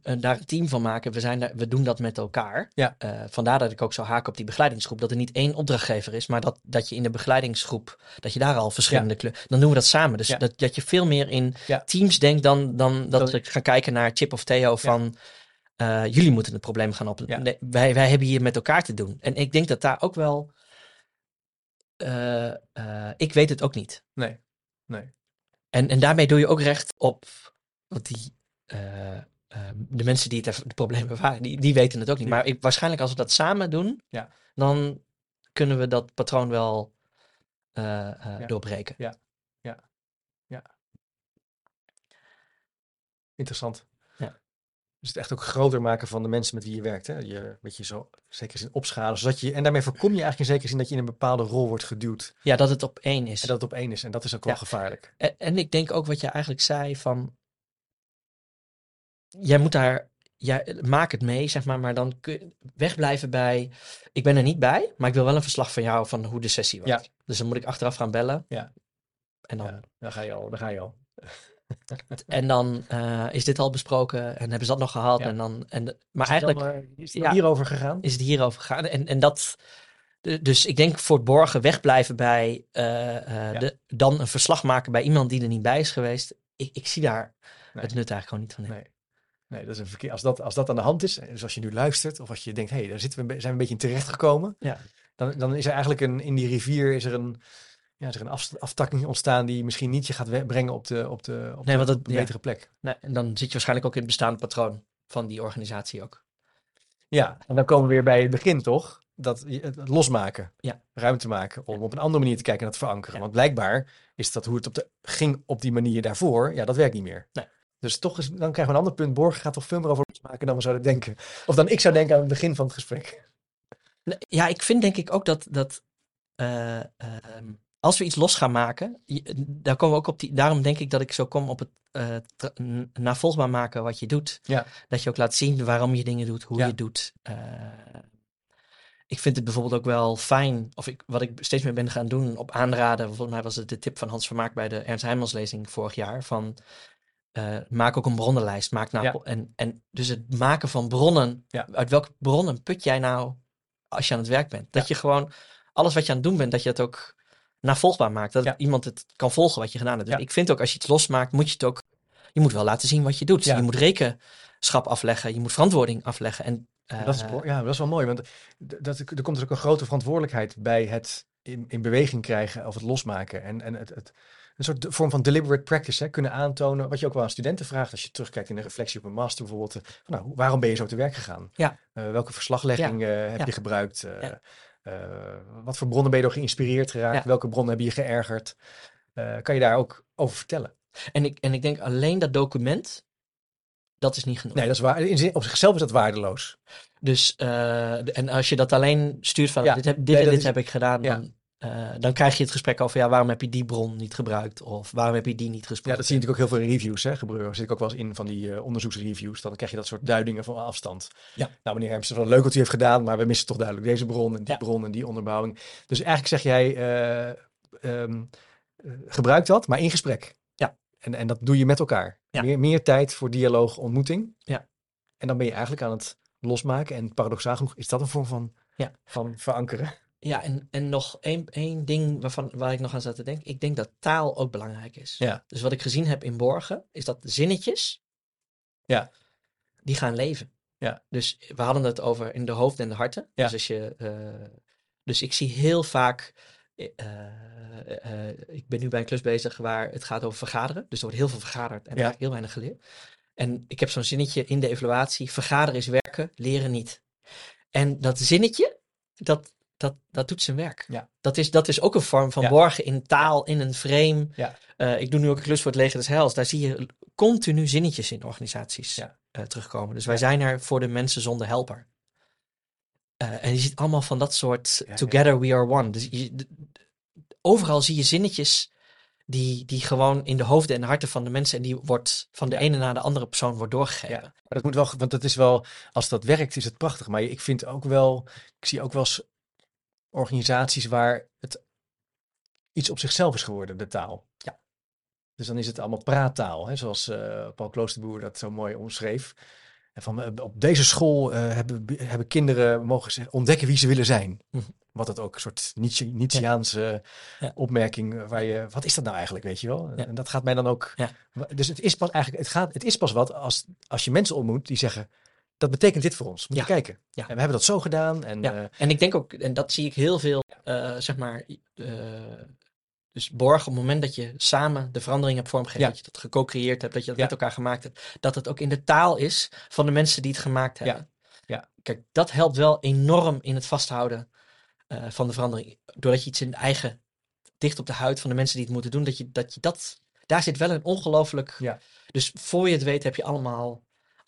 het, daar een team van maken, we, zijn daar, we doen dat met elkaar. Ja. Eh, vandaar dat ik ook zo haak op die begeleidingsgroep. Dat er niet één opdrachtgever is, maar dat, dat je in de begeleidingsgroep, dat je daar al verschillende kleuren. Dan doen we dat samen. Dus Ja. dat, dat je veel meer in teams denkt dan, dan dat we gaan kijken naar Chip of Theo van eh, jullie moeten het probleem gaan oplossen. Nee, wij, wij hebben hier met elkaar te doen. En ik denk dat daar ook wel. eh, ik weet het ook niet. nee. Nee. En, en daarmee doe je ook recht op. Want die. eh, eh, de mensen die het de problemen ervaren, die, die weten het ook niet. Ja. Maar ik, waarschijnlijk als we dat samen doen, Ja. dan kunnen we dat patroon wel eh, eh, Ja. doorbreken. Interessant. Ja. Dus het echt ook groter maken van de mensen met wie je werkt. Hè? Je een beetje zo, in zekere zin, opschalen. Zodat je, en daarmee voorkom je eigenlijk in zekere zin dat je in een bepaalde rol wordt geduwd. Ja, dat het op één is. En dat het op één is. En dat is ook wel Ja. gevaarlijk. En, en ik denk ook wat je eigenlijk zei van. Jij moet daar. Jij, maak het mee, zeg maar, maar dan kun wegblijven bij. Ik ben er niet bij, maar ik wil wel een verslag van jou van hoe de sessie was. Ja. Dus dan moet ik achteraf gaan bellen. Ja. En dan, Ja, daar ga je al. Daar ga je al. en dan eh, is dit al besproken en hebben ze dat nog gehad. Ja. En dan, en, de- maar Is eigenlijk dan, is het ja. hierover gegaan? is het hierover gegaan. En, en dat, Dus ik denk voor het borgen wegblijven bij eh, eh, Ja. de, dan een verslag maken bij iemand die er niet bij is geweest. Ik, ik zie daar Nee. het nut eigenlijk gewoon niet van in. Nee. Nee, dat is een verkeer. Als dat, als dat aan de hand is, dus als je nu luistert, of als je denkt, hé, hey, daar zitten we, zijn we een beetje in terechtgekomen, Ja. dan, dan is er eigenlijk een, in die rivier is er een, ja, is er een af, aftakking ontstaan die misschien niet je gaat brengen op, de, op, de, op, Nee, de, dat- op een ja. betere plek. Nee, en dan zit je waarschijnlijk ook in het bestaande patroon van die organisatie ook. Ja, en dan komen we weer bij het begin, toch? Dat het losmaken, Ja. ruimte maken, om op een andere manier te kijken en dat verankeren. Ja. Want blijkbaar is dat hoe het op de, ging op die manier daarvoor, ja, dat werkt niet meer. Nee. Dus toch is, dan krijgen we een ander punt. Borg gaat toch veel meer over losmaken dan we zouden denken. Of dan ik zou denken aan het begin van het gesprek. Ja, ik vind denk ik ook dat, dat eh, ehm, als we iets los gaan maken, daar komen we ook op die, daarom denk ik dat ik zo kom op het n- navolgbaar maken wat je doet. Ja. Dat je ook laat zien waarom je dingen doet, hoe Ja. je het doet. Eh, ik vind het bijvoorbeeld ook wel fijn, of ik, wat ik steeds meer ben gaan doen op aanraden, volgens mij was het de tip van Hans Vermaak bij de Ernst Heijmans lezing vorig jaar, van eh, maak ook een bronnenlijst. Maak nou, Ja. en, en dus het maken van bronnen, Ja. uit welke bronnen put jij nou als je aan het werk bent? Dat je gewoon alles wat je aan het doen bent, dat je het ook navolgbaar maakt. Dat iemand het kan volgen wat je gedaan hebt. Dus ik vind ook als je iets losmaakt, moet je het ook, je moet wel laten zien wat je doet. Je moet rekenschap afleggen, je moet verantwoording afleggen. En, dat is, eh, ja, dat is wel mooi. Want dat, er komt dus ook een grote verantwoordelijkheid bij het in, in beweging krijgen of het losmaken. En, en het, het, een soort de- vorm van deliberate practice. Hè, kunnen aantonen. Wat je ook wel aan studenten vraagt. Als je terugkijkt in een reflectie op een master bijvoorbeeld. eh, Van, nou, waarom ben je zo te werk gegaan? Ja. Eh, welke verslaglegging eh, heb Ja. je gebruikt? Wat voor bronnen ben je door geïnspireerd geraakt? Welke bronnen heb je geërgerd? Kan je daar ook over vertellen? en, ik, en ik denk alleen dat document, dat is niet genoeg. Nee, dat is waar. In zin, op zichzelf is dat waardeloos. Dus, de- en als je dat alleen stuurt van Ja, dit, heb, dit nee, en dit is- heb ik gedaan, ja. dan, eh, dan krijg je het gesprek over ja, waarom heb je die bron niet gebruikt? Of waarom heb je die niet gesproken? Ja, dat zie je natuurlijk ook heel veel in reviews. Hè, gebeuren. Zit ik ook wel eens in van die eh, onderzoeksreviews. Dan krijg je dat soort duidingen van afstand. Ja. Nou, meneer Hermsen, wel leuk wat u heeft gedaan, maar we missen toch duidelijk deze bron en die Ja. bron en die onderbouwing. Dus eigenlijk zeg jij, eh, ehm, eh, gebruik dat, maar in gesprek. Ja. En, en dat doe je met elkaar. Ja. Meer, meer tijd voor dialoog, ontmoeting. Ja. En dan ben je eigenlijk aan het losmaken. En paradoxaal genoeg is dat een vorm van, Ja. van verankeren. Ja, en, en nog één, één ding waarvan, waar ik nog aan zat te denken. Ik denk dat taal ook belangrijk is. Ja. Dus wat ik gezien heb in Borgen, is dat zinnetjes, Ja. die gaan leven. Ja. Dus we hadden het over in de hoofd en de harten. Ja. Dus, als je, eh, dus ik zie heel vaak, eh, eh, ik ben nu bij een klus bezig waar het gaat over vergaderen. Dus er wordt heel veel vergaderd en Ja. heel weinig geleerd. En ik heb zo'n zinnetje in de evaluatie, vergaderen is werken, leren niet. En dat zinnetje, dat, dat, dat doet zijn werk. Ja. Dat, is, dat is ook een vorm van Ja. borgen in taal, in een frame. Ja. Eh, ik doe nu ook een klus voor het leger des heils. Daar zie je continu zinnetjes in organisaties eh, terugkomen. Dus wij zijn er voor de mensen zonder helper. Eh, en je ziet allemaal van dat soort together we are one. Dus je, overal zie je zinnetjes die, die gewoon in de hoofden en harten van de mensen en die wordt van de Ja. ene naar de andere persoon wordt doorgegeven. Ja, maar dat moet wel, want dat is wel, als dat werkt, is het prachtig. Maar ik vind ook wel, ik zie ook wel eens organisaties waar het iets op zichzelf is geworden, de taal. Ja. Dus dan is het allemaal praattaal, hè, zoals eh, Paul Kloosterboer dat zo mooi omschreef. En van, eh, op deze school eh, hebben, hebben kinderen mogen ze ontdekken wie ze willen zijn. Mhm. Wat het ook een soort Nietzsche, Nietzscheaanse Ja. opmerking waar je, wat is dat nou eigenlijk, weet je wel? Ja. En dat gaat mij dan ook, Ja. dus het is pas eigenlijk, het gaat, het is pas wat als, als je mensen ontmoet die zeggen, dat betekent dit voor ons. Moet je kijken. Ja. En we hebben dat zo gedaan. En, Ja. eh, En ik denk ook, en dat zie ik heel veel, eh, zeg maar, eh, dus borgen op het moment dat je samen de verandering hebt vormgegeven, dat je dat geco-creëerd hebt, dat je dat met elkaar gemaakt hebt, dat het ook in de taal is van de mensen die het gemaakt hebben. Ja. Kijk, dat helpt wel enorm in het vasthouden van de verandering. Doordat je iets in de eigen, dicht op de huid van de mensen die het moeten doen, dat je dat, je dat daar zit wel een ongelooflijk, Ja. dus voor je het weet heb je allemaal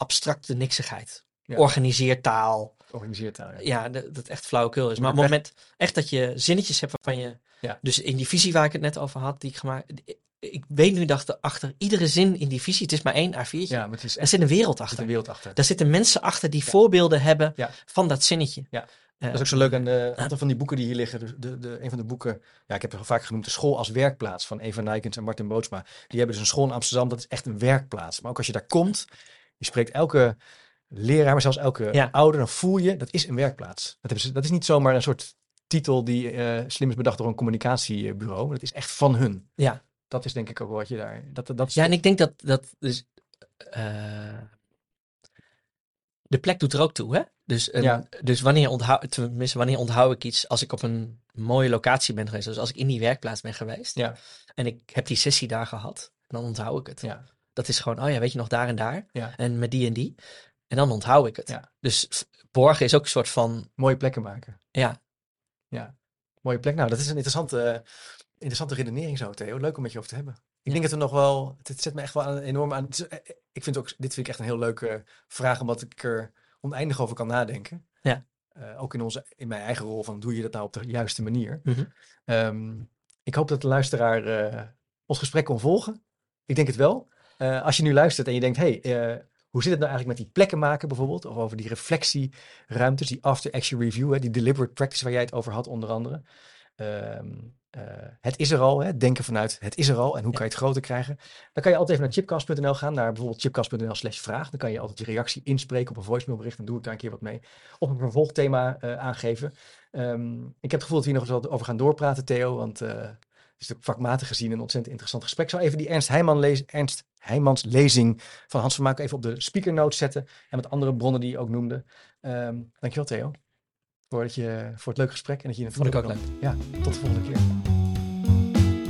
abstracte niksigheid. Ja. Organiseertaal, organiseert taal. Ja. ja, dat dat echt flauwekul is. Maar op het moment echt dat je zinnetjes hebt waarvan je... Ja. Dus in die visie waar ik het net over had, die ik gemaakt... Ik, weet nu dat er achter iedere zin in die visie, het is maar één A4'tje, ja, maar het is er zit een wereld er zit een achter. wereld achter. Daar zitten mensen achter die voorbeelden hebben Ja. van dat zinnetje. Ja. Eh, Dat is ook zo leuk aan de, een aantal van die boeken die hier liggen. De, de, de, een van de boeken, ja, ik heb het al vaak genoemd, De School als Werkplaats van Eva Nijkens en Martin Bootsma. Die hebben dus een school in Amsterdam, dat is echt een werkplaats. Maar ook als je daar komt, je spreekt elke leraar, maar zelfs elke Ja. ouder, dan voel je, dat is een werkplaats. Dat, hebben ze, dat is niet zomaar een soort titel die eh, slim is bedacht door een communicatiebureau. Het is echt van hun. Ja. Dat is denk ik ook wat je daar... Dat, dat Ja, en ik denk dat, dat dus, eh, de plek doet er ook toe, hè? Dus, een- Ja. dus wanneer, onthoud, tenminste, wanneer onthoud ik iets als ik op een mooie locatie ben geweest, dus als ik in die werkplaats ben geweest Ja. en ik heb die sessie daar gehad, dan onthoud ik het. Ja. Dat is gewoon, oh ja, weet je nog, daar en daar Ja. en met die en die. En dan onthoud ik het. Ja. Dus borgen is ook een soort van, Mooie plekken maken. ja, Mooie plek. Nou, dat is een interessante, interessante redenering zo, Theo. Leuk om met je over te hebben. Ik denk dat er nog wel... Het zet me echt wel aan, enorm aan... is, eh, eh, Ik vind ook, dit vind ik echt een heel leuke vraag, omdat ik er oneindig over kan nadenken. Ja. Eh, ook in, onze, in mijn eigen rol van, doe je dat nou op de juiste manier? Mhm. Ehm, ik hoop dat de luisteraar ons gesprek kon volgen. Ik denk het wel. Eh, als je nu luistert en je denkt, hey, eh, hoe zit het nou eigenlijk met die plekken maken bijvoorbeeld? Of over die reflectieruimtes, die after-action review, hè, die deliberate practice waar jij het over had onder andere. Ehm, eh, het is er al, hè, denken vanuit het is er al en hoe kan je het groter krijgen. Dan kan je altijd even naar chipcast.nl gaan, naar bijvoorbeeld chipcast.nl slash vraag. Dan kan je altijd je reactie inspreken op een voicemailbericht. Dan doe ik daar een keer wat mee. Of een vervolgthema aangeven. Ehm, ik heb het gevoel dat we hier nog eens wat over gaan doorpraten, Theo. Want is natuurlijk vakmatig gezien een ontzettend interessant gesprek. Ik zou even die Ernst, Heijman lees, Ernst Heijmans lezing van Hans van Maak even op de speaker notes zetten. En met andere bronnen die je ook noemde. Ehm dankjewel, Theo. Voor, dat je, voor het leuke gesprek. En dat je in Vond ik ook leuk. Ja, tot de volgende keer.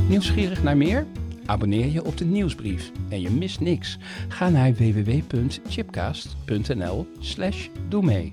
Nieuwsgierig naar meer? Abonneer je op de nieuwsbrief en je mist niks. Ga naar www.chipcast.nl slash doe mee.